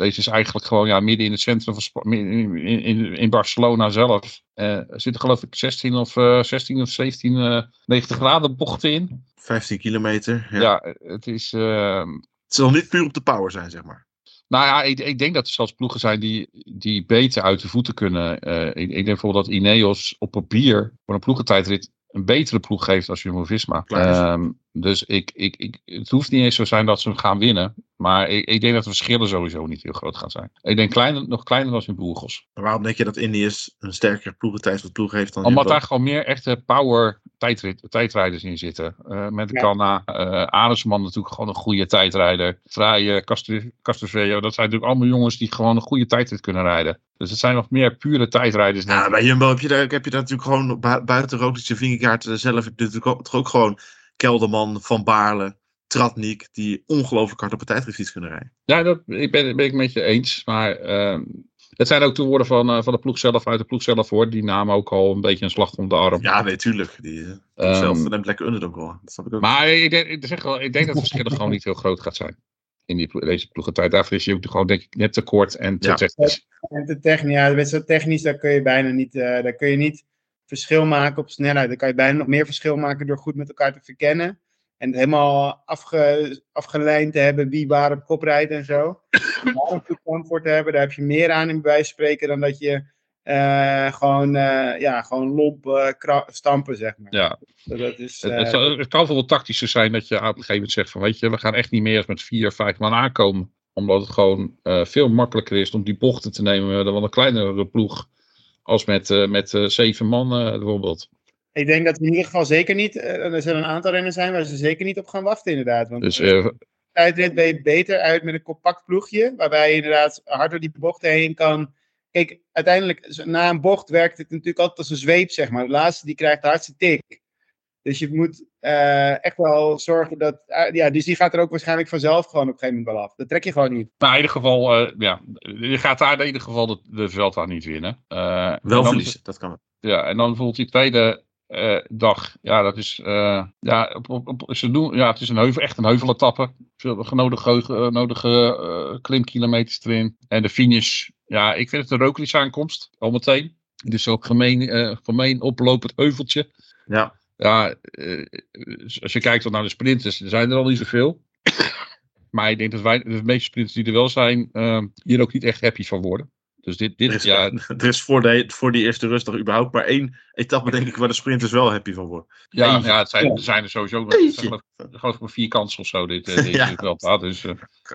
Deze is eigenlijk gewoon ja, midden in het centrum van in, in, in Barcelona zelf. Uh, er zitten geloof ik 16 of, uh, 16 of 17 uh, 90 graden bochten in. 15 kilometer. Ja, ja het is... Uh, het zal niet puur op de power zijn, zeg maar. Nou ja, ik, ik denk dat er zelfs ploegen zijn die, die beter uit de voeten kunnen. Uh, ik, ik, denk bijvoorbeeld dat Ineos op papier voor een ploegentijdrit een betere ploeg geeft als Jumbo-Visma. Um, dus ik, ik, ik, het hoeft niet eens zo zijn dat ze hem gaan winnen. Maar ik, ik, denk dat de verschillen sowieso niet heel groot gaan zijn. Ik denk kleiner, nog kleiner dan in Burgos. Maar waarom denk je dat Indiërs een sterkere ploegentijd voor ploeg heeft dan Omdat daar gewoon meer echte power tijdrit, tijdrijders in zitten. Uh, met de ja. Kanna, uh, Adelsman natuurlijk gewoon een goede tijdrijder. Vrije, Castreveo, dat zijn natuurlijk allemaal jongens die gewoon een goede tijdrit kunnen rijden. Dus het zijn nog meer pure tijdrijders. Ja, bij Jumbo heb je, daar, heb je daar natuurlijk gewoon buiten Roglic Vingegaard zelf heb je natuurlijk ook, ook gewoon Kelderman, Van Baarle, Tratnik, die ongelooflijk hard op een tijdritfiets kunnen rijden. Ja, dat ik ben, ben ik met je eens. Maar uh, het zijn ook toewoorden van, uh, van de ploeg zelf, uit de ploeg zelf hoor. Die namen ook al een beetje een slag om de arm. Ja, nee, tuurlijk. Die uh, um, zelf neemt lekker underdog wel. Dat snap ik ook. Maar ik denk, ik, zeg wel, ik denk dat het verschil gewoon niet heel groot gaat zijn. In die, deze ploegentijd. Daarvoor is je ook gewoon denk ik net te kort en te ja. technisch. En te technisch, ja, zo technisch, daar kun je bijna niet, uh, daar kun je niet verschil maken op snelheid. Dan kan je bijna nog meer verschil maken door goed met elkaar te verkennen. En helemaal afge, afgelijnd te hebben wie waar op kop rijdt en zo. Daar een comfort te hebben, daar heb je meer aan in bij spreken dan dat je uh, gewoon, uh, ja, gewoon lomp uh, stampen, zeg maar. Ja. dat is, het, het, het, kan wel tactischer zijn dat je op een gegeven moment zegt van weet je, we gaan echt niet meer met vier, vijf man aankomen. Omdat het gewoon veel makkelijker is om die bochten te nemen dan een kleinere ploeg als met, met zeven man bijvoorbeeld. Ik denk dat in ieder geval zeker niet, uh, er zullen een aantal renners zijn waar ze zeker niet op gaan wachten inderdaad. Want dus, uh, tijdrit ben je beter uit met een compact ploegje, waarbij je inderdaad harder die bochten heen kan. Kijk, uiteindelijk, na een bocht werkt het natuurlijk altijd als een zweep, zeg maar. De laatste die krijgt de hardste tik. Dus je moet uh, echt wel zorgen dat. Uh, ja, dus die gaat er ook waarschijnlijk vanzelf gewoon op een gegeven moment wel af. Dat trek je gewoon niet. Nou, in ieder geval, uh, ja, je gaat daar in ieder geval de, de Velta niet winnen. wel verliezen, dat kan. Ja, en dan bijvoorbeeld die tweede uh, dag. Ja, dat is, uh, ja, op, op, op, ze doen, ja, het is een heuvel, echt een heuveletappe. Veel genodige, nodige uh, klimkilometers erin. En de finish, ja, ik vind het een Roglic aankomst, al meteen. Dus ook gemeen, gemeen oplopend heuveltje. Ja. Ja, als je kijkt naar de sprinters, er zijn er al niet zoveel. maar ik denk dat wij, de meeste sprinters die er wel zijn, hier ook niet echt happy van worden. Dus dit, dit er is, ja. Er is voor, de, voor die eerste rustdag überhaupt maar één etappe, denk ik, waar de sprinters wel happy van worden. Ja, ja het zijn, er zijn er sowieso nog, geloof ik maar vier kansen of zo, dit, dit, dit ja. veld. Dus uh,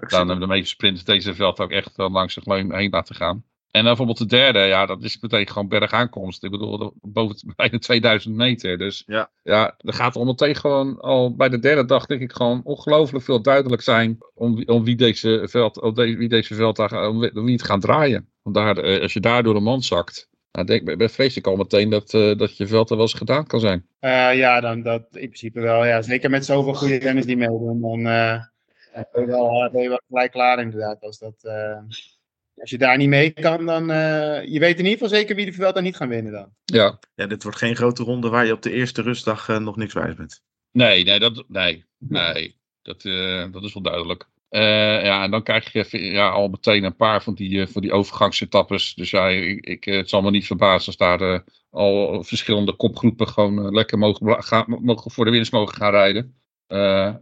dan hebben de meeste sprinters deze veld ook echt wel langs zich heen laten gaan. En dan bijvoorbeeld de derde, ja, dat is meteen gewoon bergaankomst. Ik bedoel, boven bijna 2000 meter. Dus ja, ja er gaat al meteen gewoon al bij de derde dag, denk ik, gewoon ongelooflijk veel duidelijk zijn om, om wie deze veld, om de, wie deze veld, om wie het gaan draaien. Want daar, als je daar door de mand zakt, nou, denk, ben vrees ik al meteen dat, uh, dat je veld er wel eens gedaan kan zijn. Uh, ja, dan, dat in principe wel. Ja. Zeker met zoveel goede renners die meedoen, dan uh, ben, je wel, ben je wel gelijk klaar inderdaad. Als, dat, als je daar niet mee kan, dan je weet in ieder geval zeker wie de veld dan niet gaan winnen dan. Ja. ja, dit wordt geen grote ronde waar je op de eerste rustdag nog niks wijs bent. Nee, nee, dat, nee, nee. Dat, dat is wel duidelijk. Uh, ja, en dan krijg je ja, al meteen een paar van die, uh, van die overgangsetappes. Dus ja, ik, ik, het zal me niet verbazen als daar uh, al verschillende kopgroepen gewoon lekker mogen, gaan, mogen voor de winst mogen gaan rijden.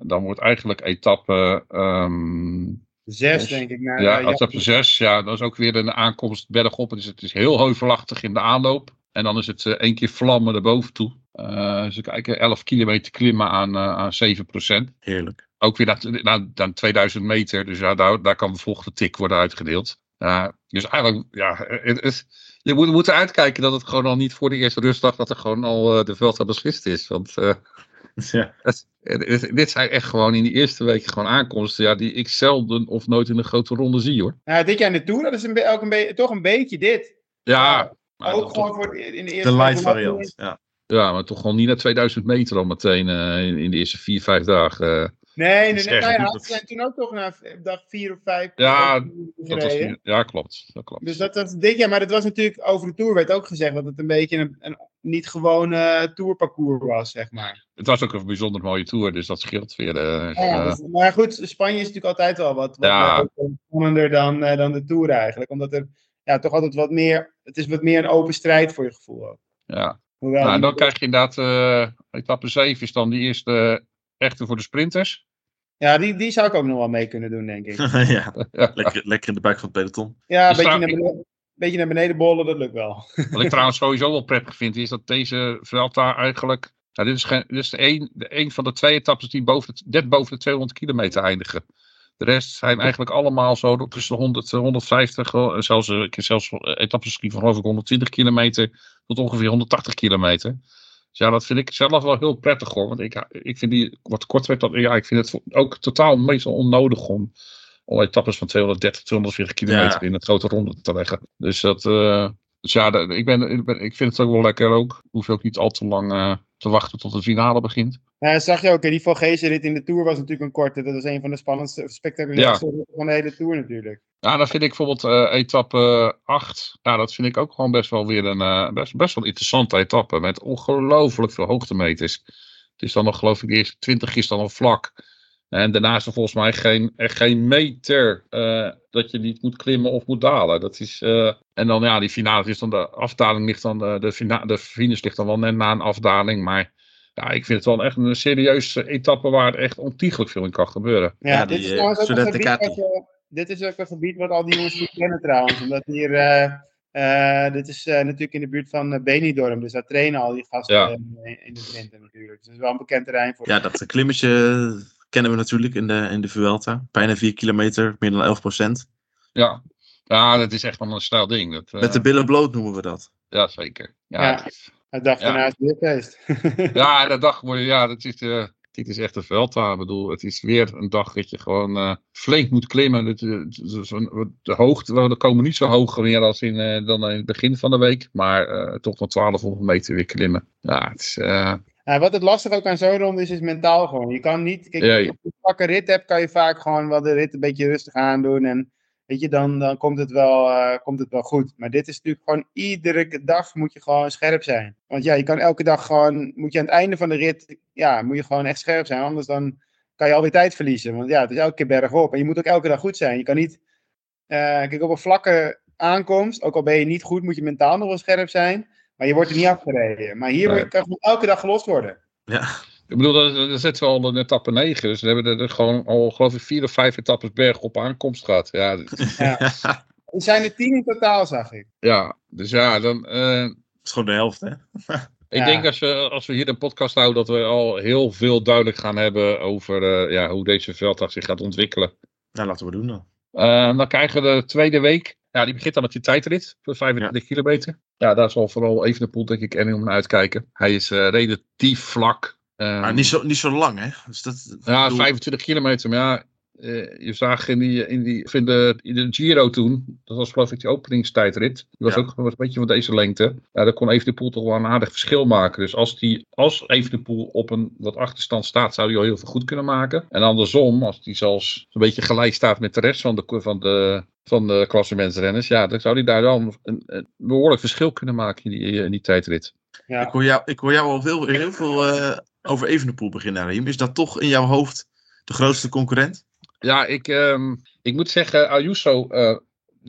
dan wordt eigenlijk etappe um, Zes, denk ik. Naar, Ja, eh, etappe 6, ja, dat is ook weer een aankomst bergop. Is, het is heel heuvelachtig in de aanloop. En dan is het eh, één keer vlammen erboven toe. Eh dus kijken, 11 kilometer klimmen aan, eh aan 7%. Heerlijk. Ook weer naar, naar, naar 2000 meter. Dus ja, daar, daar kan de volgende tik worden uitgedeeld. Ja, dus eigenlijk, ja, het, het- je moet, moet uitkijken dat het gewoon al niet voor de eerste rustdag dat er gewoon al eh, de veld beslist is. Want eh, Ja. het, het- dit zijn echt gewoon in die eerste weken gewoon aankomsten ja, die ik zelden of nooit in een grote ronde zie hoor. Nou, dit jaar in de Tour, dat is een, ook een toch een beetje dit. Ja, maar, ook gewoon voor het- in de eerste De variant. Ja. ja, maar toch gewoon niet naar 2000 meter al meteen eh, in, in de eerste vier, vijf dagen. eh. Nee, nee, nee. Nou ja, ze zijn toen ook toch na dag vier of vijf Ja, dat was, ja, klopt. Dat klopt. Dus dat was dit jaar, maar het was natuurlijk over de Tour werd ook gezegd dat het een beetje een, een niet gewone eh, tourparcours was, zeg maar. Het was ook een bijzonder mooie tour, dus dat scheelt weer. eh, Ja, dus- maar goed, Spanje is natuurlijk altijd wel wat, wat Ja. spannender dan, dan de Tour eigenlijk. Omdat er ja, toch altijd wat meer, het is wat meer een open strijd voor je gevoel ook. ja. Hoewel Nou, die- dan krijg je inderdaad, eh etappe 7 is dan die eerste echte voor de sprinters. Ja, die, die zou ik ook nog wel mee kunnen doen, denk ik. ja. Ja. Lekker, lekker in de buik van het peloton. Ja, een Dus beetje daar- naar, beneden, beetje naar beneden bollen, dat lukt wel. Wat ik trouwens sowieso wel prettig vind, is dat deze Vuelta eigenlijk... Nou, dit is, geen, dit is de een, de een van de twee etappes die boven de, net boven de 200 kilometer eindigen. De rest zijn eigenlijk allemaal zo tussen de 100 en 150, eh, zelfs, eh, zelfs eh, etappes gezien van geloof ik 120 kilometer tot ongeveer 180 kilometer. Dus ja, dat vind ik zelf wel heel prettig hoor. Want ik, ik vind die wat korter werd, ja, ik vind het ook totaal meestal onnodig om al etappes van 230, 240 kilometer Ja. in een grote ronde te leggen. Dus dat, dus ja, dat- ik, ben, ik, ben, ik vind het ook wel lekker ook. Hoef ook niet al te lang te wachten tot de finale begint. Ja, dat zag je ook, hè, die Volgese rit in de Tour was natuurlijk een korte. Dat was een van de spannendste, spectaculairste ritten van de hele Tour natuurlijk. Ja, dan vind ik bijvoorbeeld eh, etappe 8. Ja, dat vind ik ook gewoon best wel weer een eh, best, best wel interessante etappe. Met ongelooflijk veel hoogtemeters. Het is dan nog, geloof ik, de eerste 20 is dan nog vlak. En daarna is er volgens mij geen, echt geen meter eh, dat je niet moet klimmen of moet dalen. Dat is, eh, en dan ja, die finale is dan de afdaling ligt dan, de, de, fina, de finish ligt dan wel net na een afdaling. Maar ja, ik vind het wel echt een serieuze etappe waar echt ontiegelijk veel in kan gebeuren. Ja, Ja, dit, die, is eh, trouwens ook een gebied wat, eh, dit is ook een gebied wat al die jongens goed kennen trouwens. Omdat hier, eh, eh, dit is eh, natuurlijk in de buurt van Benidorm. Dus daar trainen al die gasten Ja. eh, in de Drenthe natuurlijk. Dus dat is wel een bekend terrein voor Ja, dat klimmetje kennen we natuurlijk in de, in de Vuelta. Bijna 4 kilometer, meer dan 11 procent. Ja, ja dat is echt wel een stijl ding. Dat, eh, Met de billen bloot noemen we dat. Ja, zeker. Ja, Ja. De dag Ja. daarna is het weer feest. Ja, dat dag ja, dat is, eh dit is echt een Vuelta. Ik bedoel, het is weer een dag dat je gewoon eh, flink moet klimmen. Het, eh, de hoogte, we komen niet zo hoog meer als in, eh, dan in het begin van de week. Maar eh, toch nog 1200 meter weer klimmen. Ja, het is, eh, wat het lastig ook aan zo'n ronde is, is mentaal gewoon. Je kan niet, kijk, Ja, als je een rit hebt, kan je vaak gewoon wel de rit een beetje rustig aandoen. En weet je, dan, dan komt, het wel, eh, komt het wel goed. Maar dit is natuurlijk gewoon, iedere dag moet je gewoon scherp zijn. Want ja, je kan elke dag gewoon, moet je aan het einde van de rit, ja, moet je gewoon echt scherp zijn. Anders dan kan je alweer tijd verliezen. Want ja, het is elke keer bergop. En je moet ook elke dag goed zijn. Je kan niet, eh, kijk, op een vlakke aankomst, ook al ben je niet goed, moet je mentaal nog wel scherp zijn. Maar je wordt er niet afgereden. Maar hier Nee. word- kan gewoon elke dag gelost worden. Ja, ik bedoel, dat, dat zitten we al in etappe 9. Dus we hebben er gewoon al, geloof ik, vier of vijf etappes berg op aankomst gehad. Ja, dit- Er zijn er tien in totaal, zag ik. ja dus ja, dan... eh, is gewoon de helft, hè? Ik Ja. denk als we, als we hier een podcast houden, dat we al heel veel duidelijk gaan hebben over eh, ja, hoe deze velddag zich gaat ontwikkelen. Nou, laten we doen dan. Eh, dan krijgen we de tweede week. Ja, die begint dan met die tijdrit voor 25 kilometer. Ja, daar zal vooral Evenepoel denk ik en om naar uitkijken. Hij is eh, relatief vlak. Maar niet zo, niet zo lang, hè? Dus dat, ja, ik bedoel- 25 kilometer. Maar ja, eh, je zag in, die, in, die, in, de, in de Giro toen, dat was geloof ik die openingstijdrit. Die was Ja. ook was een beetje van deze lengte. Ja, daar kon Evenepoel toch wel een aardig verschil maken. Dus als, die, als Evenepoel op een wat achterstand staat, zou hij al heel veel goed kunnen maken. En andersom, als hij zelfs een beetje gelijk staat met de rest van de, van de, van de klassementsrenners, ja, dan zou hij daar dan een, een behoorlijk verschil kunnen maken in die, in die tijdrit. Ja. Ik, hoor jou, ik hoor jou al heel, heel veel eh, over Evenepoel beginnen, Raheem. Is dat toch in jouw hoofd de grootste concurrent? Ja, ik, ehm, ik moet zeggen, Ayuso eh,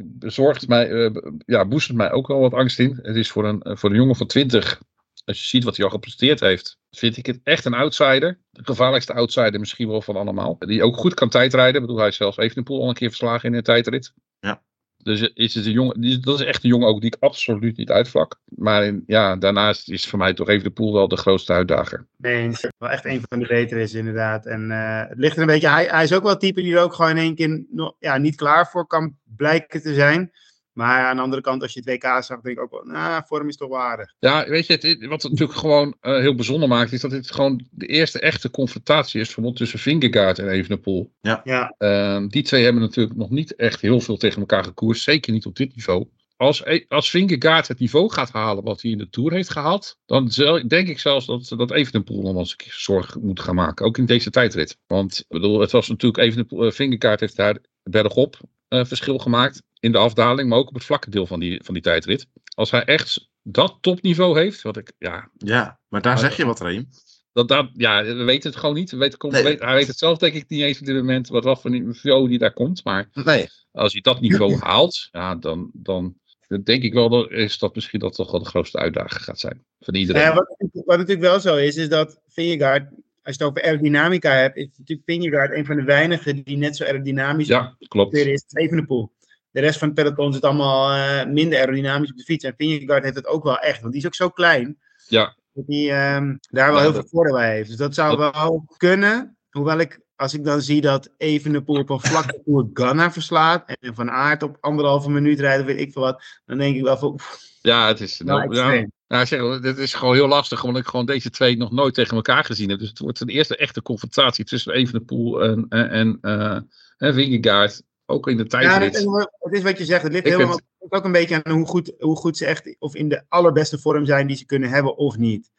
bezorgt mij, eh, ja, boezert mij ook wel wat angst in. Het is voor een, voor een jongen van 20 als je ziet wat hij al gepresteerd heeft, vind ik het echt een outsider. De gevaarlijkste outsider misschien wel van allemaal. Die ook goed kan tijdrijden. Ik bedoel, hij is zelfs Evenepoel al een keer verslagen in een tijdrit. Ja. Dus is een jongen, dat is echt een jongen ook die ik absoluut niet uitvlak. Maar in- ja, daarnaast is voor mij toch Evenepoel wel de grootste uitdager. Eens. wel echt een van de betere is inderdaad. En eh, het ligt er een beetje, hij, hij is ook wel het type die er ook gewoon in één keer ja, niet klaar voor kan blijken te zijn. Maar aan de andere kant, als je het WK zag, denk ik ook wel, nou, vorm is toch wel aardig. Ja, weet je, het, wat het natuurlijk gewoon eh, heel bijzonder maakt, is dat dit gewoon de eerste echte confrontatie is, bijvoorbeeld tussen Vingegaard en Evenepoel. Ja, Ehm, die twee hebben natuurlijk nog niet echt heel veel tegen elkaar gekoerst. Zeker niet op dit niveau. Als, E- als Vingegaard het niveau gaat halen wat hij in de Tour heeft gehaald. Dan zel- denk ik zelfs dat, dat Evenepoel nog wel eens een keer zorg moet gaan maken. Ook in deze tijdrit. Want ik bedoel, het was natuurlijk Evenepoel, eh, Vingegaard heeft daar bergop eh, verschil gemaakt. In de afdaling, maar ook op het vlakke deel van die, van die tijdrit. Als hij echt dat topniveau heeft. Wat ik, ja, Ja, maar daar zeg je wat, Reem. dat, dat, ja, we weten het gewoon niet. We weten, Nee. weet- hij weet het zelf denk ik niet eens op dit moment. Wat wat voor niveau die daar komt. Maar Nee. als hij dat niveau haalt, ja, dan, dan denk ik wel dat, is dat misschien dat toch wel de grootste uitdaging gaat zijn. Van iedereen. Ja, wat, wat natuurlijk wel zo is, is dat Vingegaard, als je het over aerodynamica hebt, is natuurlijk Vingegaard een van de weinigen die net zo aerodynamisch ja, klopt. weer is als Evenepoel. De rest van het peloton zit allemaal eh, minder aerodynamisch op de fiets. En Vingegaard heeft het ook wel echt, want die is ook zo klein. Ja. Dat hij ehm, daar wel Ja, heel dat- veel voordeel bij heeft. Dus dat zou wel kunnen. Hoewel ik, als ik dan zie dat Evenepoel op een vlakke Tour Ganna verslaat. En Van Aert op anderhalve minuut rijdt of weet ik veel wat. Dan denk ik wel van, oef, Ja, het is, nou, ja, nou, zeg, dit is gewoon heel lastig, omdat ik gewoon deze twee nog nooit tegen elkaar gezien heb. Dus het wordt een eerste echte confrontatie tussen Evenepoel en, en, en, en Vingegaard. Ook in de Ja, tijdrit. het, het is wat je zegt. Het ligt Ik helemaal het ook een beetje aan hoe goed, hoe goed ze echt, of in de allerbeste vorm zijn die ze kunnen hebben of niet.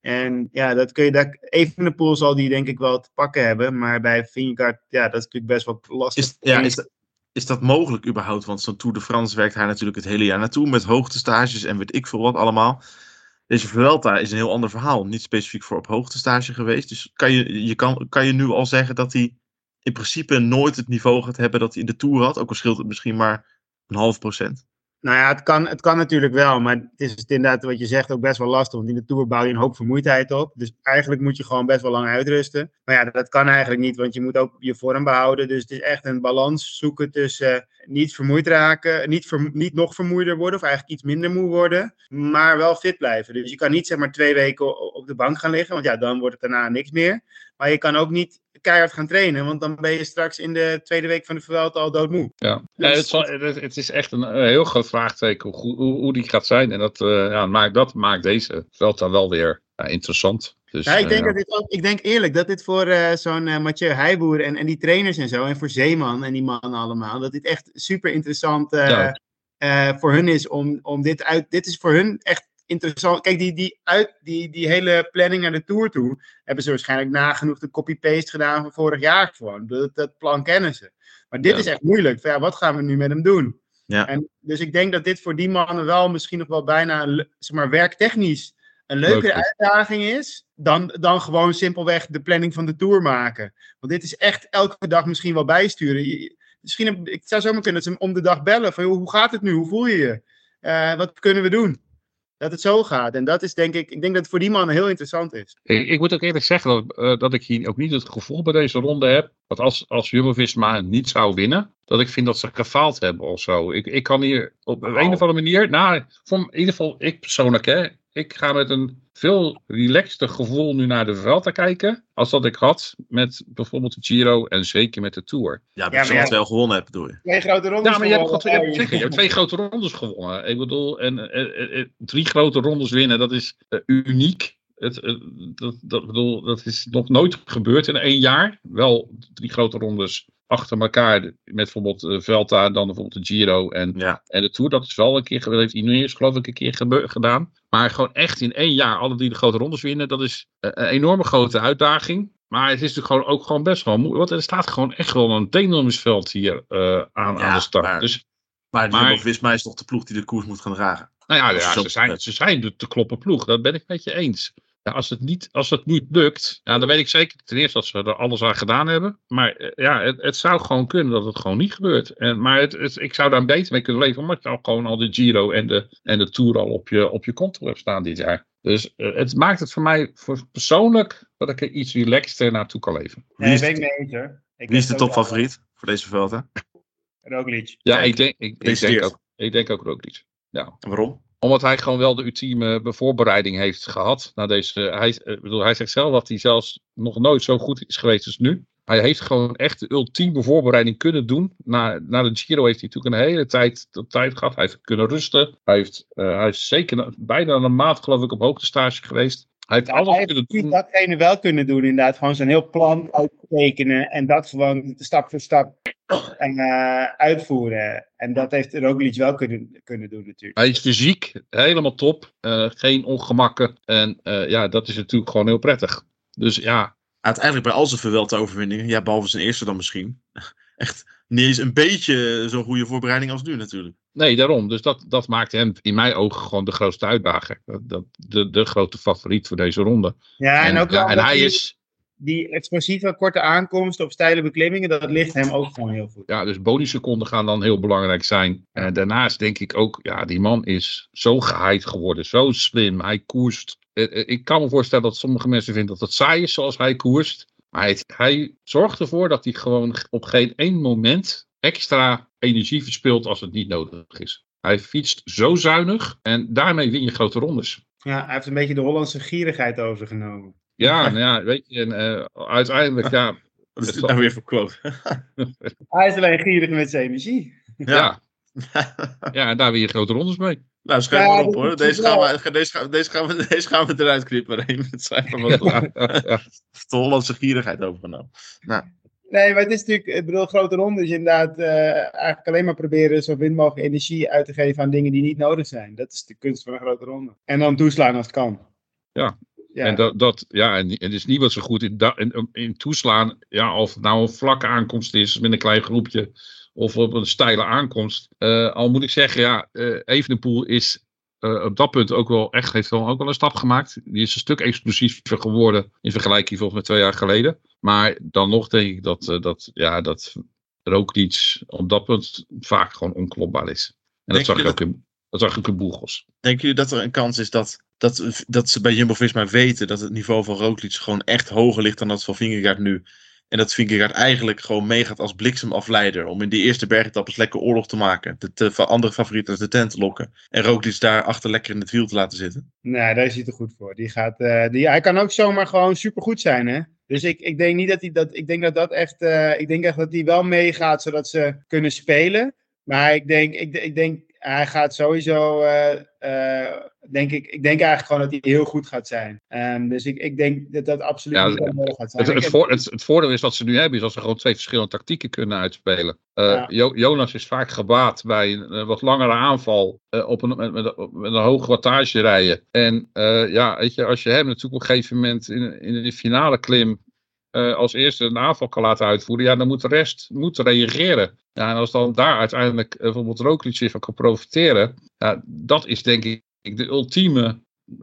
En ja, dat kun je daar, Evenepoel zal die denk ik wel te pakken hebben, maar bij Vingegaard, ja, dat is natuurlijk best wel lastig. Is, ja, is, dat, is dat mogelijk überhaupt? Want zo'n Tour de France werkt hij natuurlijk het hele jaar naartoe met hoogtestages en weet ik veel wat allemaal. Deze Vuelta is een heel ander verhaal. Niet specifiek voor op hoogtestage geweest. Dus kan je, je kan, kan je nu al zeggen dat hij in principe nooit het niveau gaat hebben dat hij in de Tour had? Ook al scheelt het misschien maar een half procent. Nou ja, het kan, het kan natuurlijk wel, maar het is inderdaad wat je zegt ook best wel lastig. Want in de Tour bouw je een hoop vermoeidheid op. Dus eigenlijk moet je gewoon best wel lang uitrusten. Maar ja, dat kan eigenlijk niet, want je moet ook je vorm behouden. Dus het is echt een balans zoeken tussen eh, niet vermoeid raken, niet, ver- niet nog vermoeider worden of eigenlijk iets minder moe worden, maar wel fit blijven. Dus je kan niet zeg maar twee weken op de bank gaan liggen, want ja, dan wordt het daarna niks meer. Maar je kan ook niet keihard gaan trainen, want dan ben je straks in de tweede week van de Vuelta al doodmoe. Ja, ja het, zal- het, het is echt een, heel groot vraagteken hoe, hoe, hoe die gaat zijn. En dat, eh, ja, maakt, dat maakt deze Vuelta wel weer ja, interessant. Dus, Ja, ik denk, eh, dat dit ook, ik denk eerlijk dat dit voor eh, zo'n Mathieu Heijboer en, en die trainers en zo, en voor Zeeman en die mannen allemaal, dat dit echt super interessant Ja. voor hun is om, om dit uit. Dit is voor hun echt interessant. Kijk, die, die, uit, die, die hele planning naar de Tour toe hebben ze waarschijnlijk nagenoeg de copy-paste gedaan van vorig jaar gewoon. Dat, dat plan kennen ze. Maar dit Ja. is echt moeilijk. Van, ja, wat gaan we nu met hem doen? Ja. En, dus ik denk dat dit voor die mannen wel misschien nog wel bijna, zeg maar, werktechnisch een leukere Leuk. uitdaging is dan, dan gewoon simpelweg de planning van de Tour maken. Want dit is echt elke dag misschien wel bijsturen. Je- Misschien, ik zou zomaar kunnen dat ze hem om de dag bellen van hoe gaat het nu? Hoe voel je je? Eh, wat kunnen we doen? Dat het zo gaat. En dat is denk ik, ik denk dat het voor die mannen heel interessant is. Ik, ik moet ook eerlijk zeggen dat, eh, dat ik hier ook niet het gevoel bij deze ronde heb. Dat als, als Jumbo-Visma niet zou winnen, dat ik vind dat ze gefaald hebben of zo. Ik, ik kan hier op een of andere manier, nou, voor, in ieder geval ik persoonlijk, hè. Ik ga met een veel relaxter gevoel nu naar de Vuelta kijken. Als dat ik had met bijvoorbeeld de Giro en zeker met de Tour. Ja, je ja. het wel gewonnen hebt, bedoel je. Twee grote rondes. Ja, maar je hebt, twee, je hebt- je hebt twee grote rondes gewonnen. Ik bedoel, en, eh, eh, eh, drie grote rondes winnen, dat is uniek. Het, dat, dat, bedoel, dat is nog nooit gebeurd in één jaar. Wel drie grote rondes achter elkaar. Met bijvoorbeeld uh, Velta, dan bijvoorbeeld de Giro en, Ja. en de Tour. Dat is wel een keer gebeurd. heeft Ineos geloof ik een keer gedaan. Maar gewoon echt in één jaar alle drie de grote rondes winnen. Dat is eh, een enorme grote uitdaging. Maar het is natuurlijk gewoon ook gewoon best wel moeilijk. Want er staat gewoon echt wel een deelnemersveld hier eh, aan, Ja, aan de start. maar- Dus Maar, is toch de ploeg die de koers moet gaan dragen. nou ja, Dat ja ze, zijn, ze zijn de te kloppen ploeg. Dat ben ik met je eens. Ja, als, het niet, als het niet lukt, ja, dan weet ik zeker ten eerste dat ze er alles aan gedaan hebben. Maar eh, ja, het, het zou gewoon kunnen dat het gewoon niet gebeurt. En, maar het, het- ik zou daar beter mee kunnen leven, omdat je al gewoon al de Giro en de, en de Tour al op je, op je konto hebt staan dit jaar. Dus uh, het maakt het voor mij voor persoonlijk dat ik er iets relaxter naartoe kan leven. Nee, ben ik mee eens hoor. Ik Wie is de topfavoriet voor deze veld? Roglic. Ja, ik denk, ik, ik denk, ook, ik denk ook Roglic. Ja. Waarom? Omdat hij gewoon wel de ultieme voorbereiding heeft gehad. Na deze, hij, bedoel, hij zegt zelf dat hij zelfs nog nooit zo goed is geweest als nu. Hij heeft gewoon echt de ultieme voorbereiding kunnen doen. Na, na de Giro heeft hij natuurlijk een hele tijd, de tijd gehad. Hij heeft kunnen rusten. Hij, heeft, uh, hij is zeker bijna een maand geloof ik op hoogtestage geweest. Hij heeft Ja, alles hij kunnen doen. datgene wel kunnen doen, inderdaad. Gewoon zijn heel plan uittekenen en dat gewoon stap voor stap en, eh, uitvoeren. En dat heeft Roglic wel kunnen, kunnen doen natuurlijk. Hij is fysiek helemaal top. eh, geen ongemakken. En eh, ja, dat is natuurlijk gewoon heel prettig. Dus ja, Uiteindelijk bij al zijn verwelte overwinningen, ja, behalve zijn eerste dan misschien, echt niet eens een beetje zo'n goede voorbereiding als nu natuurlijk. nee, daarom. Dus dat, dat maakt hem in mijn ogen gewoon de grootste uitdager. Dat, dat, de, de grote favoriet voor deze ronde. Ja, en, En, ook wel ja, en hij die, is, die explosieve korte aankomst op steile beklimmingen, dat ligt hem ook gewoon heel goed. ja, dus bonusseconden gaan dan heel belangrijk zijn. En daarnaast denk ik ook, ja, die man is zo geheid geworden, zo slim. Hij koerst. Eh, eh, Ik kan me voorstellen dat sommige mensen vinden dat het saai is zoals hij koerst. Maar hij, hij zorgt ervoor dat hij gewoon op geen één moment extra energie verspilt als het niet nodig is. Hij fietst zo zuinig en daarmee win je grote rondes. Ja, hij heeft een beetje de Hollandse gierigheid overgenomen. Ja, nou ja, weet je, en eh, uiteindelijk, ja, Wat is nou weer voor quote? Hij is alleen gierig met zijn energie. ja. ja, en daar win je grote rondes mee. Nou, schrijf Ja, maar op hoor. Deze gaan, we, deze, gaan, deze, gaan we, deze gaan we eruit knippen. Het schrijf maar wat aan. De Hollandse gierigheid overgenomen. Nee, maar het is natuurlijk, ik bedoel, grote ronde is inderdaad eh, eigenlijk alleen maar proberen zo min mogelijk energie uit te geven aan dingen die niet nodig zijn. Dat is de kunst van een grote ronde. En dan toeslaan als het kan. Ja. ja. En dat, dat ja, en het is niet wat zo goed in, in, in toeslaan. Ja, of het nou een vlakke aankomst is met een klein groepje. Of op een steile aankomst. Eh, al moet ik zeggen, ja, eh Evenepoel is eh, op dat punt ook wel echt, heeft wel ook wel een stap gemaakt. Die is een stuk explosiever geworden in vergelijking volgens met twee jaar geleden. Maar dan nog denk ik dat, dat, ja, dat Roglic op dat punt vaak gewoon onklopbaar is. En dat Denk zag, ik ook in, dat zag ik ook in Boegels. Denken jullie dat er een kans is dat, dat, dat ze bij Jumbo-Visma weten dat het niveau van Roglic gewoon echt hoger ligt dan dat van Vingegaard nu? En dat Vingegaard eigenlijk gewoon meegaat als bliksemafleider om in die eerste bergetappes lekker oorlog te maken. De, andere favorieten uit de tent te lokken. En Roglic daar achter lekker in het wiel te laten zitten. Nee, daar is hij te goed voor. Die gaat, eh, die, hij kan ook zomaar gewoon supergoed zijn, hè? Dus ik, ik denk niet dat hij dat. Ik denk dat dat echt. eh, ik denk echt dat hij wel meegaat zodat ze kunnen spelen. Maar ik denk, ik, ik denk hij gaat sowieso. eh, eh, denk ik, ik denk eigenlijk gewoon dat hij heel goed gaat zijn. Ehm, dus ik, ik denk dat dat absoluut Ja, niet onmogelijk gaat zijn. Het, het, Ik- voor, het, het voordeel is wat ze nu hebben, is dat ze gewoon twee verschillende tactieken kunnen uitspelen. Eh, Ja. Jo- Jonas is vaak gebaat bij een wat langere aanval op een, met, met, met een hoge wattage rijden. En ja, weet je, als je hem natuurlijk op een gegeven moment in, in de finale klim eh, als eerste een aanval kan laten uitvoeren, ja, dan moet de rest moet reageren. Ja, en als dan daar uiteindelijk eh, bijvoorbeeld Roglic weer van kan profiteren, ja, dat is denk ik de ultieme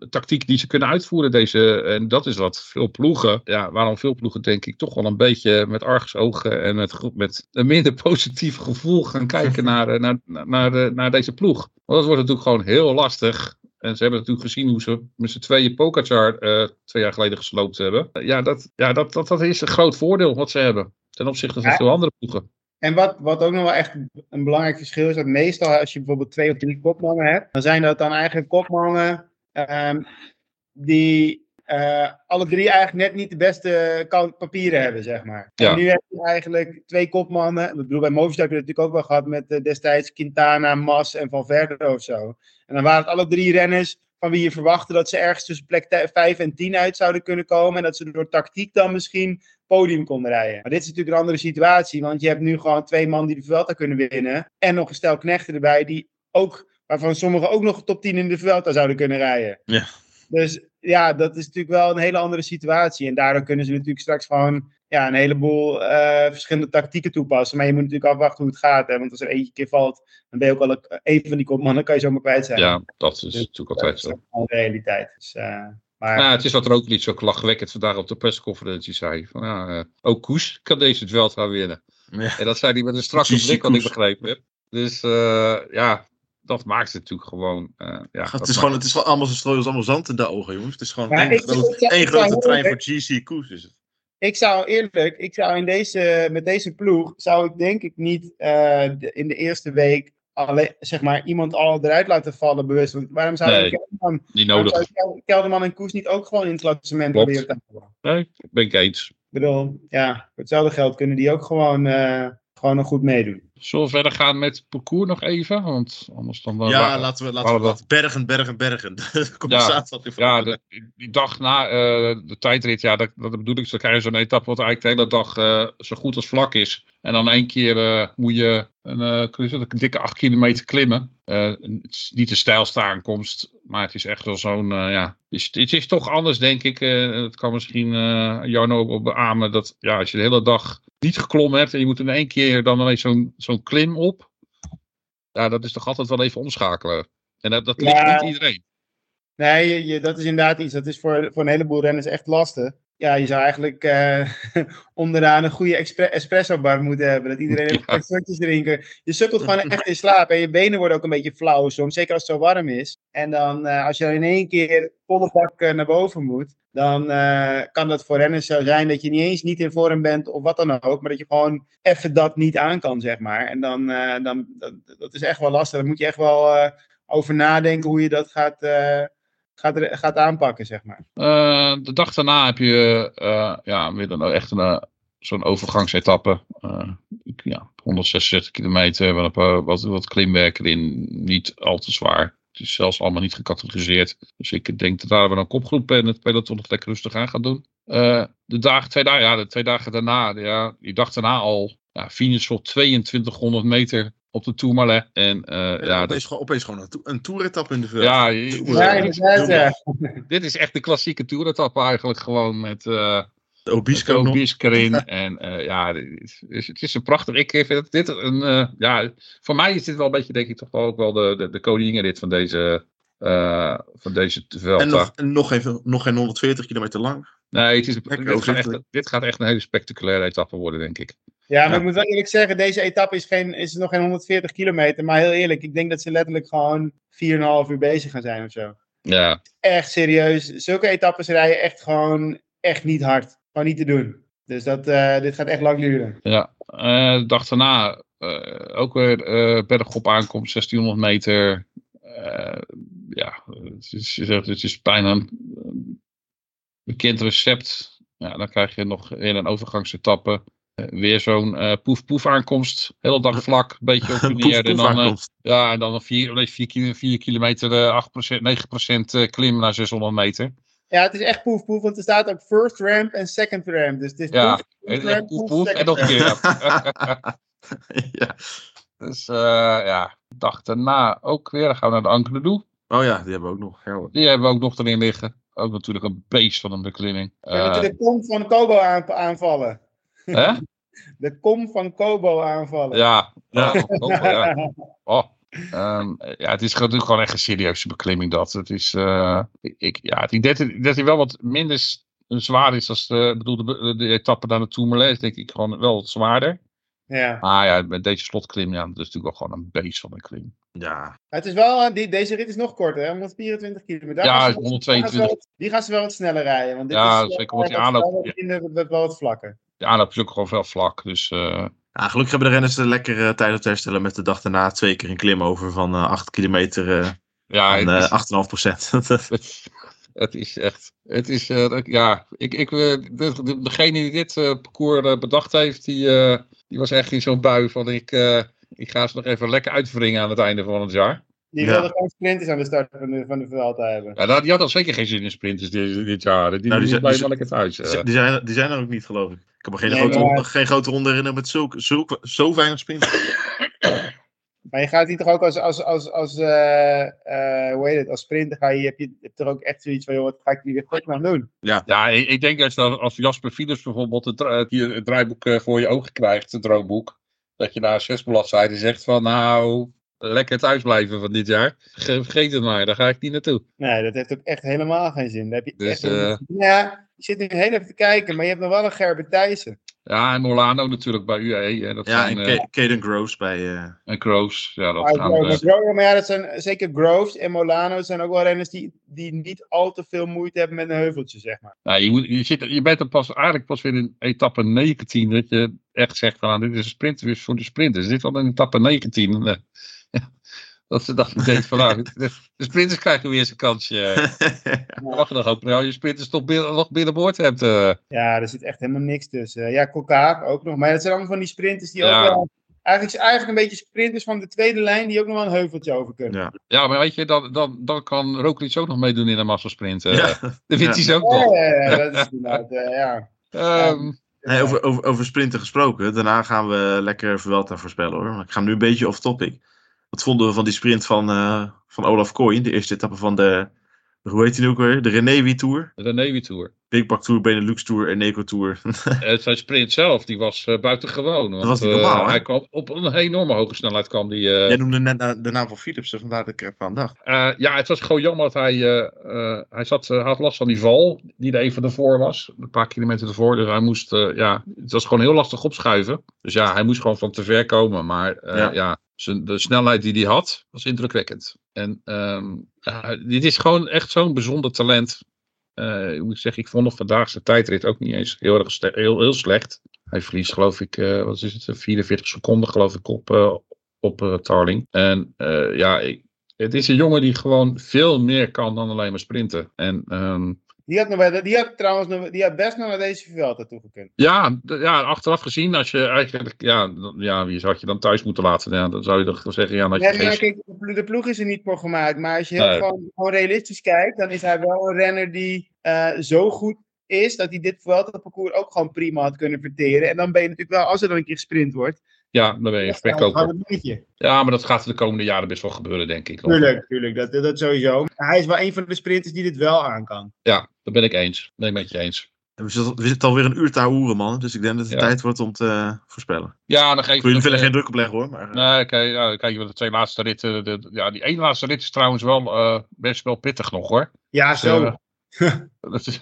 tactiek die ze kunnen uitvoeren. Deze, en dat is wat veel ploegen, ja, waarom veel ploegen denk ik toch wel een beetje met argusogen en met, met een minder positief gevoel gaan kijken naar, eh, naar, naar, naar deze ploeg. Want dat wordt natuurlijk gewoon heel lastig. En ze hebben natuurlijk gezien hoe ze met z'n tweeën Pogacar eh twee jaar geleden gesloopt hebben. Ja, dat, ja dat, dat, dat is een groot voordeel wat ze hebben. Ten opzichte van veel andere ploegen. En wat, wat ook nog wel echt een belangrijk verschil is, dat meestal als je bijvoorbeeld twee of drie kopmannen hebt, dan zijn dat dan eigenlijk kopmannen ehm, die eh, alle drie eigenlijk net niet de beste kant papieren hebben, zeg maar. Ja. En nu heb je eigenlijk twee kopmannen. Ik bedoel, bij Movistar heb je dat natuurlijk ook wel gehad met eh, destijds Quintana, Mas en Van Verde of zo. En dan waren het alle drie renners van wie je verwachtte dat ze ergens tussen plek 5 en 10 uit zouden kunnen komen. En dat ze door tactiek dan misschien podium konden rijden. Maar dit is natuurlijk een andere situatie, want je hebt nu gewoon twee man die de Vuelta kunnen winnen. En nog een stel knechten erbij, die ook, waarvan sommigen ook nog top 10 in de Vuelta zouden kunnen rijden. Ja. Dus ja, dat is natuurlijk wel een hele andere situatie. En daardoor kunnen ze natuurlijk straks gewoon ja, een heleboel eh, verschillende tactieken toepassen. Maar je moet natuurlijk afwachten hoe het gaat. Hè? Want als er eentje keer valt, dan ben je ook al een, een van die kopmannen, kan je zomaar kwijt zijn. Ja, dat is Dus natuurlijk dat altijd is zo. gewoon de realiteit. Dus, eh, maar Ja, het is wat er ook niet zo lachwekkend vandaag op de persconferentie zei. Van, ja, eh, ook Koes kan deze het veld gaan winnen. Ja. En dat zei hij met een strakke blik, wat ik begrepen heb. Dus eh, ja, dat maakt het natuurlijk gewoon. eh, ja, Het is, gewoon, het is gewoon allemaal zo strooien als allemaal zand in de ogen, jongens. Het is gewoon één, ik- groot- ik- ik- één ik- grote ik- trein ik- voor GC Koers is het. Ik zou eerlijk, ik zou in deze, met deze ploeg, zou ik denk ik niet eh, de- in de eerste week alleen, zeg maar, iemand al eruit laten vallen bewust. Want waarom zou Nee. Kelderman, niet nodig. zou Kel- Kelderman en Koes niet ook gewoon in het klassement Klopt. proberen te houden? Nee, ben ik eens. Ik bedoel, ja, voor hetzelfde geld kunnen die ook gewoon, eh, gewoon nog goed meedoen. Zullen we verder gaan met het parcours nog even? Want anders dan. eh, Ja, laten we, laten hadden we we- dat bergen, bergen, bergen. De compensatie had Ja, de, die dag na eh, de tijdrit, ja, dat, dat bedoel ik. Dan krijg je zo'n etappe wat eigenlijk de hele dag eh, zo goed als vlak is. En dan één keer eh, moet je een, eh, kun je zeggen, een dikke acht kilometer klimmen. Eh, het is niet de stijlste aankomst, maar het is echt wel zo'n, eh, ja. Het is, het is toch anders, denk ik. Eh, het kan misschien Jarno ook beamen dat, ja, als je de hele dag niet geklommen hebt en je moet in één keer dan ineens zo'n zo'n klim op. Ja, dat is toch altijd wel even omschakelen. En dat, dat ligt Ja. niet iedereen. Nee, je, je- dat is inderdaad iets. Dat is voor, voor een heleboel renners echt lastig. Ja, je zou eigenlijk eh, onderaan een goede espresso bar moeten hebben. Dat iedereen een shotjes drinken. Je sukkelt gewoon echt in slaap. En je benen worden ook een beetje flauw soms. Zeker als het zo warm is. En dan eh, als je dan in één keer volle bak eh, naar boven moet. Dan kan dat voor renners zo zijn dat je niet eens niet in vorm bent of wat dan ook. Maar dat je gewoon even dat niet aan kan, zeg maar. En dan, dan dat, dat is echt wel lastig. Dan moet je echt wel over nadenken hoe je dat gaat, gaat, re- gaat aanpakken, zeg maar. Eh, de dag daarna heb je eh, ja, weer dan echt een, eh, zo'n overgangsetappe. Ja, 166 kilometer, wat, wat, wat klimwerk erin. Niet al te zwaar. Het is zelfs allemaal niet gecategoriseerd. Dus ik denk dat daar we een kopgroep en het peloton nog lekker rustig aan gaan doen. De, dagen, twee dagen, ja, de twee dagen daarna, ja, die dag daarna al. Ja, finish op 2200 meter op de Tourmalet. En eh, Ja, ja, opeens, dat, opeens gewoon een, to een toeretap in de veld. ja, dit is echt de klassieke toeretappe eigenlijk. Gewoon met... eh, De Obisco erin. En eh, ja, het is, het is een prachtig. Ik vind dat dit een. eh, ja, voor mij is dit wel een beetje, denk ik, toch wel ook wel de, de, de koninginrit van deze. eh van deze Vuelta. En nog, en nog, even, nog geen 140 kilometer lang. nee, het is, Lekker dit, gaat echt, dit gaat echt een hele spectaculaire etappe worden, denk ik. Ja, maar Ja. ik moet wel eerlijk zeggen, deze etappe is, geen, is nog geen 140 kilometer. Maar heel eerlijk, ik denk dat ze letterlijk gewoon 4,5 uur bezig gaan zijn of zo. Ja, Echt serieus. Zulke etappes rijden echt gewoon echt niet hard. Gewoon niet te doen. Dus dat, eh, dit gaat echt lang duren. ja. Eh, de dag daarna eh, ook weer bergop aankomt, 1600 meter. Ja, het is, het is bijna een bekend recept. Ja, dan krijg je nog weer een overgangsetappe. Eh, weer zo'n eh, poef-poef aankomst. Hele dag vlak, een beetje op Poef, neer. En dan, eh, ja, en dan een 4, nee, 4, kilo- 4 kilometer, eh, 8%, 9% eh, klim naar 600 meter. Ja, het is echt poef poef, want er staat ook first ramp en second ramp. Dus het is Ja, poef, En, ramp, poef, poef, nog een keer. ja. Dus eh, ja, dag daarna ook weer. Dan gaan we naar de Ankle Oh ja, die hebben we ook nog. Ja. Die hebben we ook nog erin liggen. Ook natuurlijk een beest van een beklimming. We moeten Eh, de kom van Kobo aan- aanvallen. Hè? De kom van Kobo aanvallen. Ja. Ja. Ja. Oh. Ehm, ja, het is natuurlijk gewoon echt een serieuze beklimming dat. Het is, eh, ik, ja, ik denk dat, hij wel wat minder zwaar is als de, ik bedoel, de, de etappe naar de Tourmalet is denk ik gewoon wel wat zwaarder. Ja. Maar ja, met deze slotklim, ja, dat is natuurlijk wel gewoon een beest van een klim. ja. Het is wel, eh, die, deze rit is nog korter, hè? 124 kilometer. Daar Ja, gaan ze- 122. Die gaan, ze wel, die gaan ze wel wat sneller rijden. Want dit Ja, is, eh, zeker, want die wel aanloop- wat minder- dat wel wat vlakker. De aanloop is ook gewoon veel vlak. Dus eh, Ja, gelukkig hebben de renners er lekker eh, tijd op te herstellen met de dag daarna twee keer een klim over van eh 8 kilometer eh ja, en is- eh 8,5 procent. Het, is echt. Het is. ja, ik, ik, de, de- degene die dit parcours bedacht heeft, die, die was echt in zo'n bui van: ik, ik ga ze nog even lekker uitwringen aan het einde van het jaar. Die Ja. wilden gewoon sprinters aan de start van de, van de Vuelta hebben. Ja, nou, die had al zeker geen zin in sprinters dit, dit jaar. Die, Nou, die die lekker thuis. eh. die, zijn, die zijn er ook niet, geloof ik. Ik kan me geen, Nee, grote, maar- ronde- geen grote ronde herinneren met zulk, zulk, zo weinig sprinten. Maar je gaat hier toch ook als, als, als, als, eh, eh, hoe heet het, als sprinter ga je, heb je hebt er ook echt zoiets van, joh, wat ga ik hier goed aan doen? Ja, ik, ik denk dan als Jasper Philips bijvoorbeeld het, hier het draaiboek voor je ogen krijgt, het droomboek. Dat je na zes bladzijden zegt van nou, lekker thuis blijven van dit jaar. Ge- Vergeet het maar, daar ga ik niet naartoe. Nee, dat heeft ook echt helemaal geen zin. Daar heb je Dus, echt eh, Ja, je zit nu heel even te kijken, maar je hebt nog wel een Gerben Thijssen. Ja, en Molano natuurlijk bij UAE. Hè. Dat Ja, zijn, en eh, Caden Groves bij... eh, en Kroos. Ja, dat Ah, gaan Groves, de- Groves, maar ja, dat zijn zeker Groves en Molano zijn ook wel renners die, die niet al te veel moeite hebben met een heuveltje, zeg maar. Nou, je, moet, je, zit, je bent er pas, eigenlijk pas weer in etappe 19 dat je echt zegt van nou, dit is een sprint weer voor de sprinters. Dit is al in etappe 19. dat ze dat denkt van nou, de, de sprinters krijgen weer eens een kansje. Wacht nog ook, nou, je sprinters toch binnen, nog binnenboord hebt. eh. Ja, er zit echt helemaal niks tussen. Ja, Kokaar ook nog. Maar dat zijn allemaal van die sprinters die Ja. ook wel... Eigenlijk, eigenlijk een beetje sprinters van de tweede lijn die ook nog wel een heuveltje over kunnen. ja. Ja, maar weet je, dan, dan, dan kan Roglic ook nog meedoen in een massasprint. eh. Ja. Dan wint hij ze ook Ja, nog. ja, ja, dat is inderdaad, eh, ja. Ehm, over, over, over sprinten gesproken. Daarna gaan we lekker Vuelta voorspellen hoor. Ik ga nu een beetje off topic. Wat vonden we van die sprint van, eh, van Olaf Kooi? De eerste etappe van de, hoe heet die nu ook weer? De Renewi Tour. de Navy Tour. Big Pack Tour, Benelux Tour en Eco Tour. Eh, zijn sprint zelf, die was eh, buitengewoon. want, was niet normaal, hè? hij kwam op een enorme hoge snelheid kwam die, eh, Jij noemde net de naam van Philipsen, vandaar dat ik er even aan dacht. Eh, ja, het was gewoon jammer dat hij, eh, eh, hij zat, had last van die val, die er even ervoor was. Een paar kilometer ervoor. Dus hij moest, eh, ja, het was gewoon heel lastig opschuiven. Dus ja, hij moest gewoon van te ver komen. Maar eh, Ja. ja, de snelheid die hij had, was indrukwekkend. En ehm, dit is gewoon echt zo'n bijzonder talent. Eh, ik moet zeggen, ik vond nog vandaag zijn tijdrit ook niet eens heel, erg heel, heel slecht. Hij verliest geloof ik, eh, wat is het, 44 seconden geloof ik op, eh, op eh, Tarling. En eh, ja, ik, het is een jongen die gewoon veel meer kan dan alleen maar sprinten. En ehm, Die had, nog, wel- die had trouwens nog, die had best nog naar deze Vuelta toegekund. ja, ja, achteraf gezien, als je eigenlijk, ja, ja, wie zou je dan thuis moeten laten? Ja, dan zou je toch zeggen, ja, dat je kijk, de plo- de ploeg is er niet voor gemaakt. Maar als je Nee. gewoon, gewoon realistisch kijkt, dan is hij wel een renner die eh, zo goed is dat hij dit Vuelta-parcours ook gewoon prima had kunnen verteren. En dan ben je natuurlijk wel, als er dan een keer gesprint wordt, ja, dan ben je een spekkoper. Ja, maar dat gaat de komende jaren best wel gebeuren, denk ik. Tuurlijk, tuurlijk, dat, dat sowieso. Hij is wel een van de sprinters die dit wel aan kan. Ja, dat ben ik eens. Ben ik met je eens. We zitten, we zitten alweer een uur te hoeren, man. Dus ik denk dat het Ja. tijd wordt om te eh, voorspellen. Ja, dan Ik geef wil jullie nog, verder eh, geen druk opleggen hoor. Maar, eh, Nee, kijk, ja, kijk je wel de twee laatste ritten. De, ja, die ene laatste rit is trouwens wel eh, best wel pittig nog hoor. Ja, Dus, zo. dat is,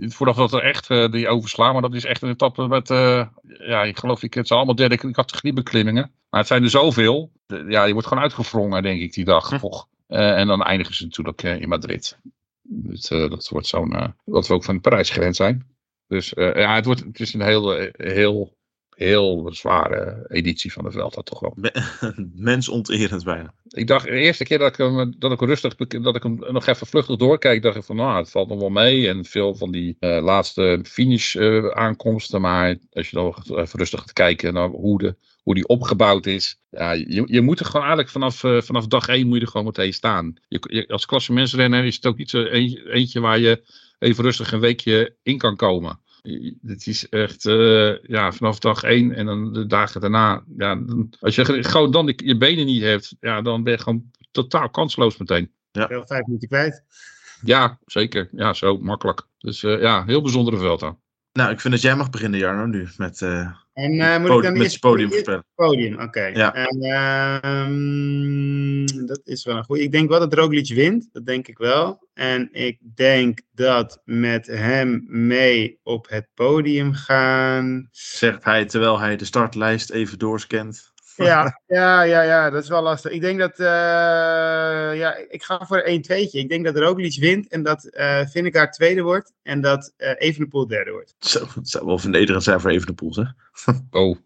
voordat dat er echt eh, die overslaan, maar dat is echt een etappe met, eh, ja, ik geloof ik, het zijn allemaal derde categorie beklimmingen. Maar het zijn er zoveel. De- ja, je wordt gewoon uitgevrongen, denk ik, die dag. Hm. toch. Eh, en dan eindigen ze natuurlijk in Madrid. Dus, dat wordt zo'n, wat we ook van Parijs gewend zijn. Dus ja, het, wordt, het is een heel, heel, heel zware editie van de Vuelta toch wel. mensonterend bijna. Ik dacht de eerste keer dat ik hem, dat ik hem rustig, dat ik hem nog even vluchtig doorkijk, dacht ik van nou, het valt nog wel mee. En veel van die eh, laatste finish eh, aankomsten. Maar als je dan even rustig gaat kijken naar hoe, de, hoe die opgebouwd is. Ja, je, je moet er gewoon eigenlijk vanaf, eh, vanaf dag één moet je er gewoon meteen staan. Je, je, als klassementsrenner is het ook niet zo eentje, eentje waar je even rustig een weekje in kan komen. Het is echt, eh, ja, vanaf dag één en dan de dagen daarna. Ja, dan, als je ge- gewoon dan die- je benen niet hebt, ja, dan ben je gewoon totaal kansloos meteen. Wel vijf minuten kwijt. Ja, zeker. Ja, zo makkelijk. Dus eh, ja, heel bijzondere Vuelta. Nou, ik vind dat jij mag beginnen, Jarno, nu. Met, eh En eh, moet ik dan met je podium voorspellen. Podium, oké. Ja. Ehm, dat is wel een. Ik denk wel dat Roglic wint. Dat denk ik wel. En ik denk dat met hem mee op het podium gaan. Zegt hij terwijl hij de startlijst even doorscant. Ja, ja, ja, ja, dat is wel lastig. Ik denk dat, eh, ja, ik ga voor een 2 Ik denk dat Roglic wint en dat eh Vingegaard tweede wordt en dat eh Evenepoel derde wordt. Zo, het zou wel vernederend zijn voor Evenepoel, zeg. Oh.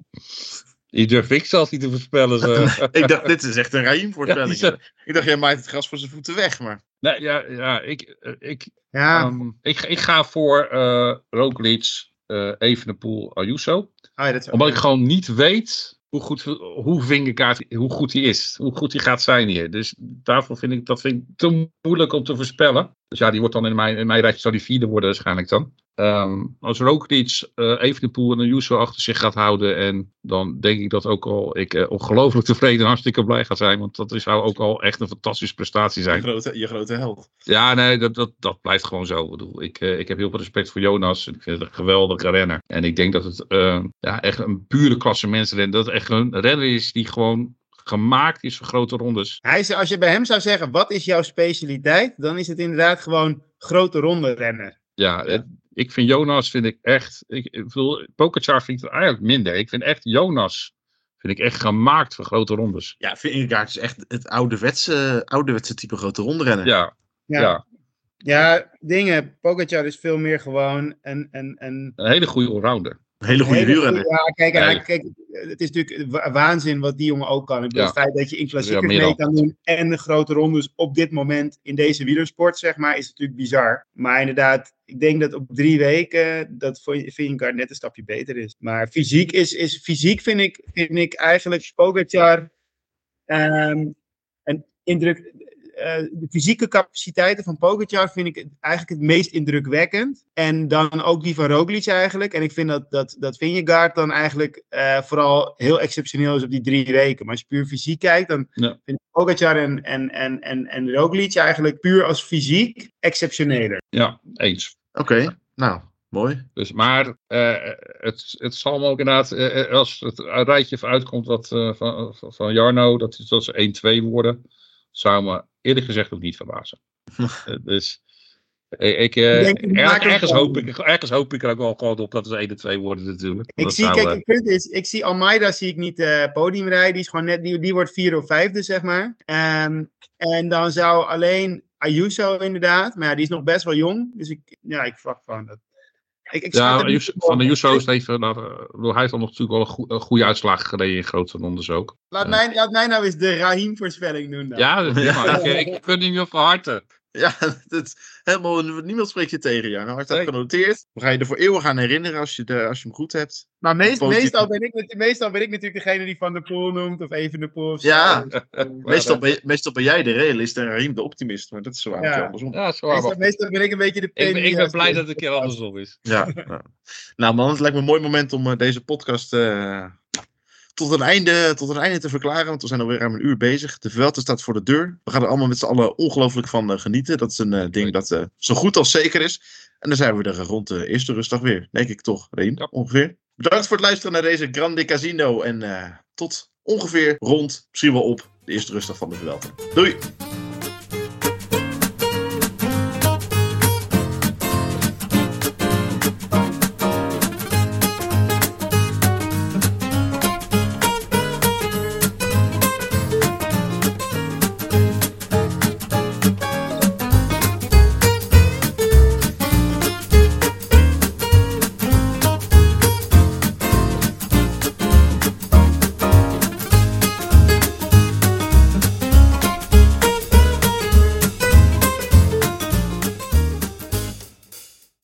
Die durf ik zelfs niet te voorspellen. Zo. ik dacht, dit is echt een Raïm Ja, voorspelling. Ik dacht, jij maait het gras voor zijn voeten weg, maar... nee, ja, ja, ik, ik, Ja, ehm, ik, ik ga voor eh Roglic, eh Evenepoel, Ayuso. oh, ja, dat is Omdat ik gewoon niet weet hoe goed, hoe Vingegaard, hoe goed hij is. Hoe goed hij gaat zijn hier. Dus daarvoor vind ik dat vind ik te moeilijk om te voorspellen. Dus ja, die wordt dan in mijn, in mijn rijtje zou die vierde worden waarschijnlijk dan. Ehm, als Roglic uh, Evenepoel en Ayuso achter zich gaat houden. En dan denk ik dat ook al ik uh, ongelooflijk tevreden en hartstikke blij ga zijn. Want dat zou ook al echt een fantastische prestatie zijn. Je grote, je grote held. Ja, nee, dat, dat, dat blijft gewoon zo. Ik, bedoel, ik, uh, ik heb heel veel respect voor Jonas. Ik vind het een geweldige renner. En ik denk dat het uh, ja, echt een pure klassementsrenner. Dat het echt een renner is die gewoon gemaakt is voor grote rondes. Hij is, als je bij hem zou zeggen, wat is jouw specialiteit? Dan is het inderdaad gewoon grote ronde rennen. Ja, het, Ik vind Jonas vind ik echt. Ik, ik bedoel, Pokerchar vind ik het eigenlijk minder. Ik vind echt Jonas. Vind ik echt gemaakt voor grote rondes. Ja, Vingegaard is echt het ouderwetse, ouderwetse type grote rondrennen. Ja, ja. Ja, ja dingen. Pogacar is veel meer gewoon een, een, een een hele goede allrounder. Een hele goede wielrenner. Ja, kijk, Ja. kijk, het is natuurlijk wa- waanzin wat die jongen ook kan. Ik bedoel, Ja. Het feit dat je in klassiekers meer mee kan doen en de grote rondes op dit moment in deze wielersport, zeg maar, is natuurlijk bizar. Maar inderdaad, ik denk dat op drie weken dat Vingegaard net een stapje beter is. Maar fysiek is, is fysiek vind ik, vind ik eigenlijk Pogacar ehm, een indruk. Eh, de fysieke capaciteiten van Pogacar vind ik eigenlijk het meest indrukwekkend. En dan ook die van Roglic eigenlijk. En ik vind dat, dat, dat Vingegaard dan eigenlijk eh, vooral heel exceptioneel is op die drie weken. Maar als je puur fysiek kijkt, dan Ja. vind ik Pogacar en, en, en, en, en Roglic eigenlijk puur als fysiek exceptioneler. Ja, eens. Oké, nou, mooi. Dus, maar eh, het, het zal me ook inderdaad, als het rijtje uitkomt wat, eh, van, van- Jarno, dat, dat ze 1-2 worden, zou me eerlijk gezegd ook niet verbazen. Eh, dus eh, ik, eh, Ik er- ergens, hoop ik, ergens hoop ik er ook wel gewoon op dat het 1-2 worden natuurlijk. Ik Dat zie, zou, kijk, het punt is, ik zie Almeida zie ik niet eh podium rijden. Die is gewoon net, die, die wordt vierde of vijfde, zeg maar. Ehm, en dan zou alleen Ayuso inderdaad, maar ja, die is nog best wel jong. Dus ik, ja, ik verwacht gewoon dat. Ik, ik schat ja, van de Jusso is het even, nou, eh, hij heeft dan nog natuurlijk wel een, goe- een goede uitslag gereden in grote rondes ook. Laat, mij, laat mij nou eens de Rahim-voorspelling doen dan. Ja, dat is prima. ik, ik gun hem je van harte. Ja, dat, helemaal, niemand spreekt je tegen, Jan. Hard Nee. genoteerd. We gaan je er voor eeuwig aan herinneren als je, de, als je hem goed hebt. Maar meest, Positief. meestal, ben ik, meestal ben ik natuurlijk degene die Van der Poel noemt, of even de Poel. of zo. Ja. Meestal ben, meestal ben jij de realist en Rahim de optimist, maar dat is zo Ja. andersom. Ja, zo meestal, maar meestal ben ik een beetje de Ik, ben- ik ben blij dat het een keer andersom is. Ja, ja. Nou man, het lijkt me een mooi moment om eh, deze podcast eh, tot, een einde, tot een einde te verklaren. Want we zijn alweer ruim een uur bezig. De Vuelta staat voor de deur. We gaan er allemaal met z'n allen ongelooflijk van eh, genieten. Dat is een eh, ding dat eh, zo goed als zeker is. En dan zijn we er rond de eerste rustdag weer. Denk ik toch, Reem? Ja. Ongeveer. Bedankt voor het luisteren naar deze Grande Casino. En tot ongeveer rond, misschien wel op, de eerste rustdag van de Vuelta. Doei!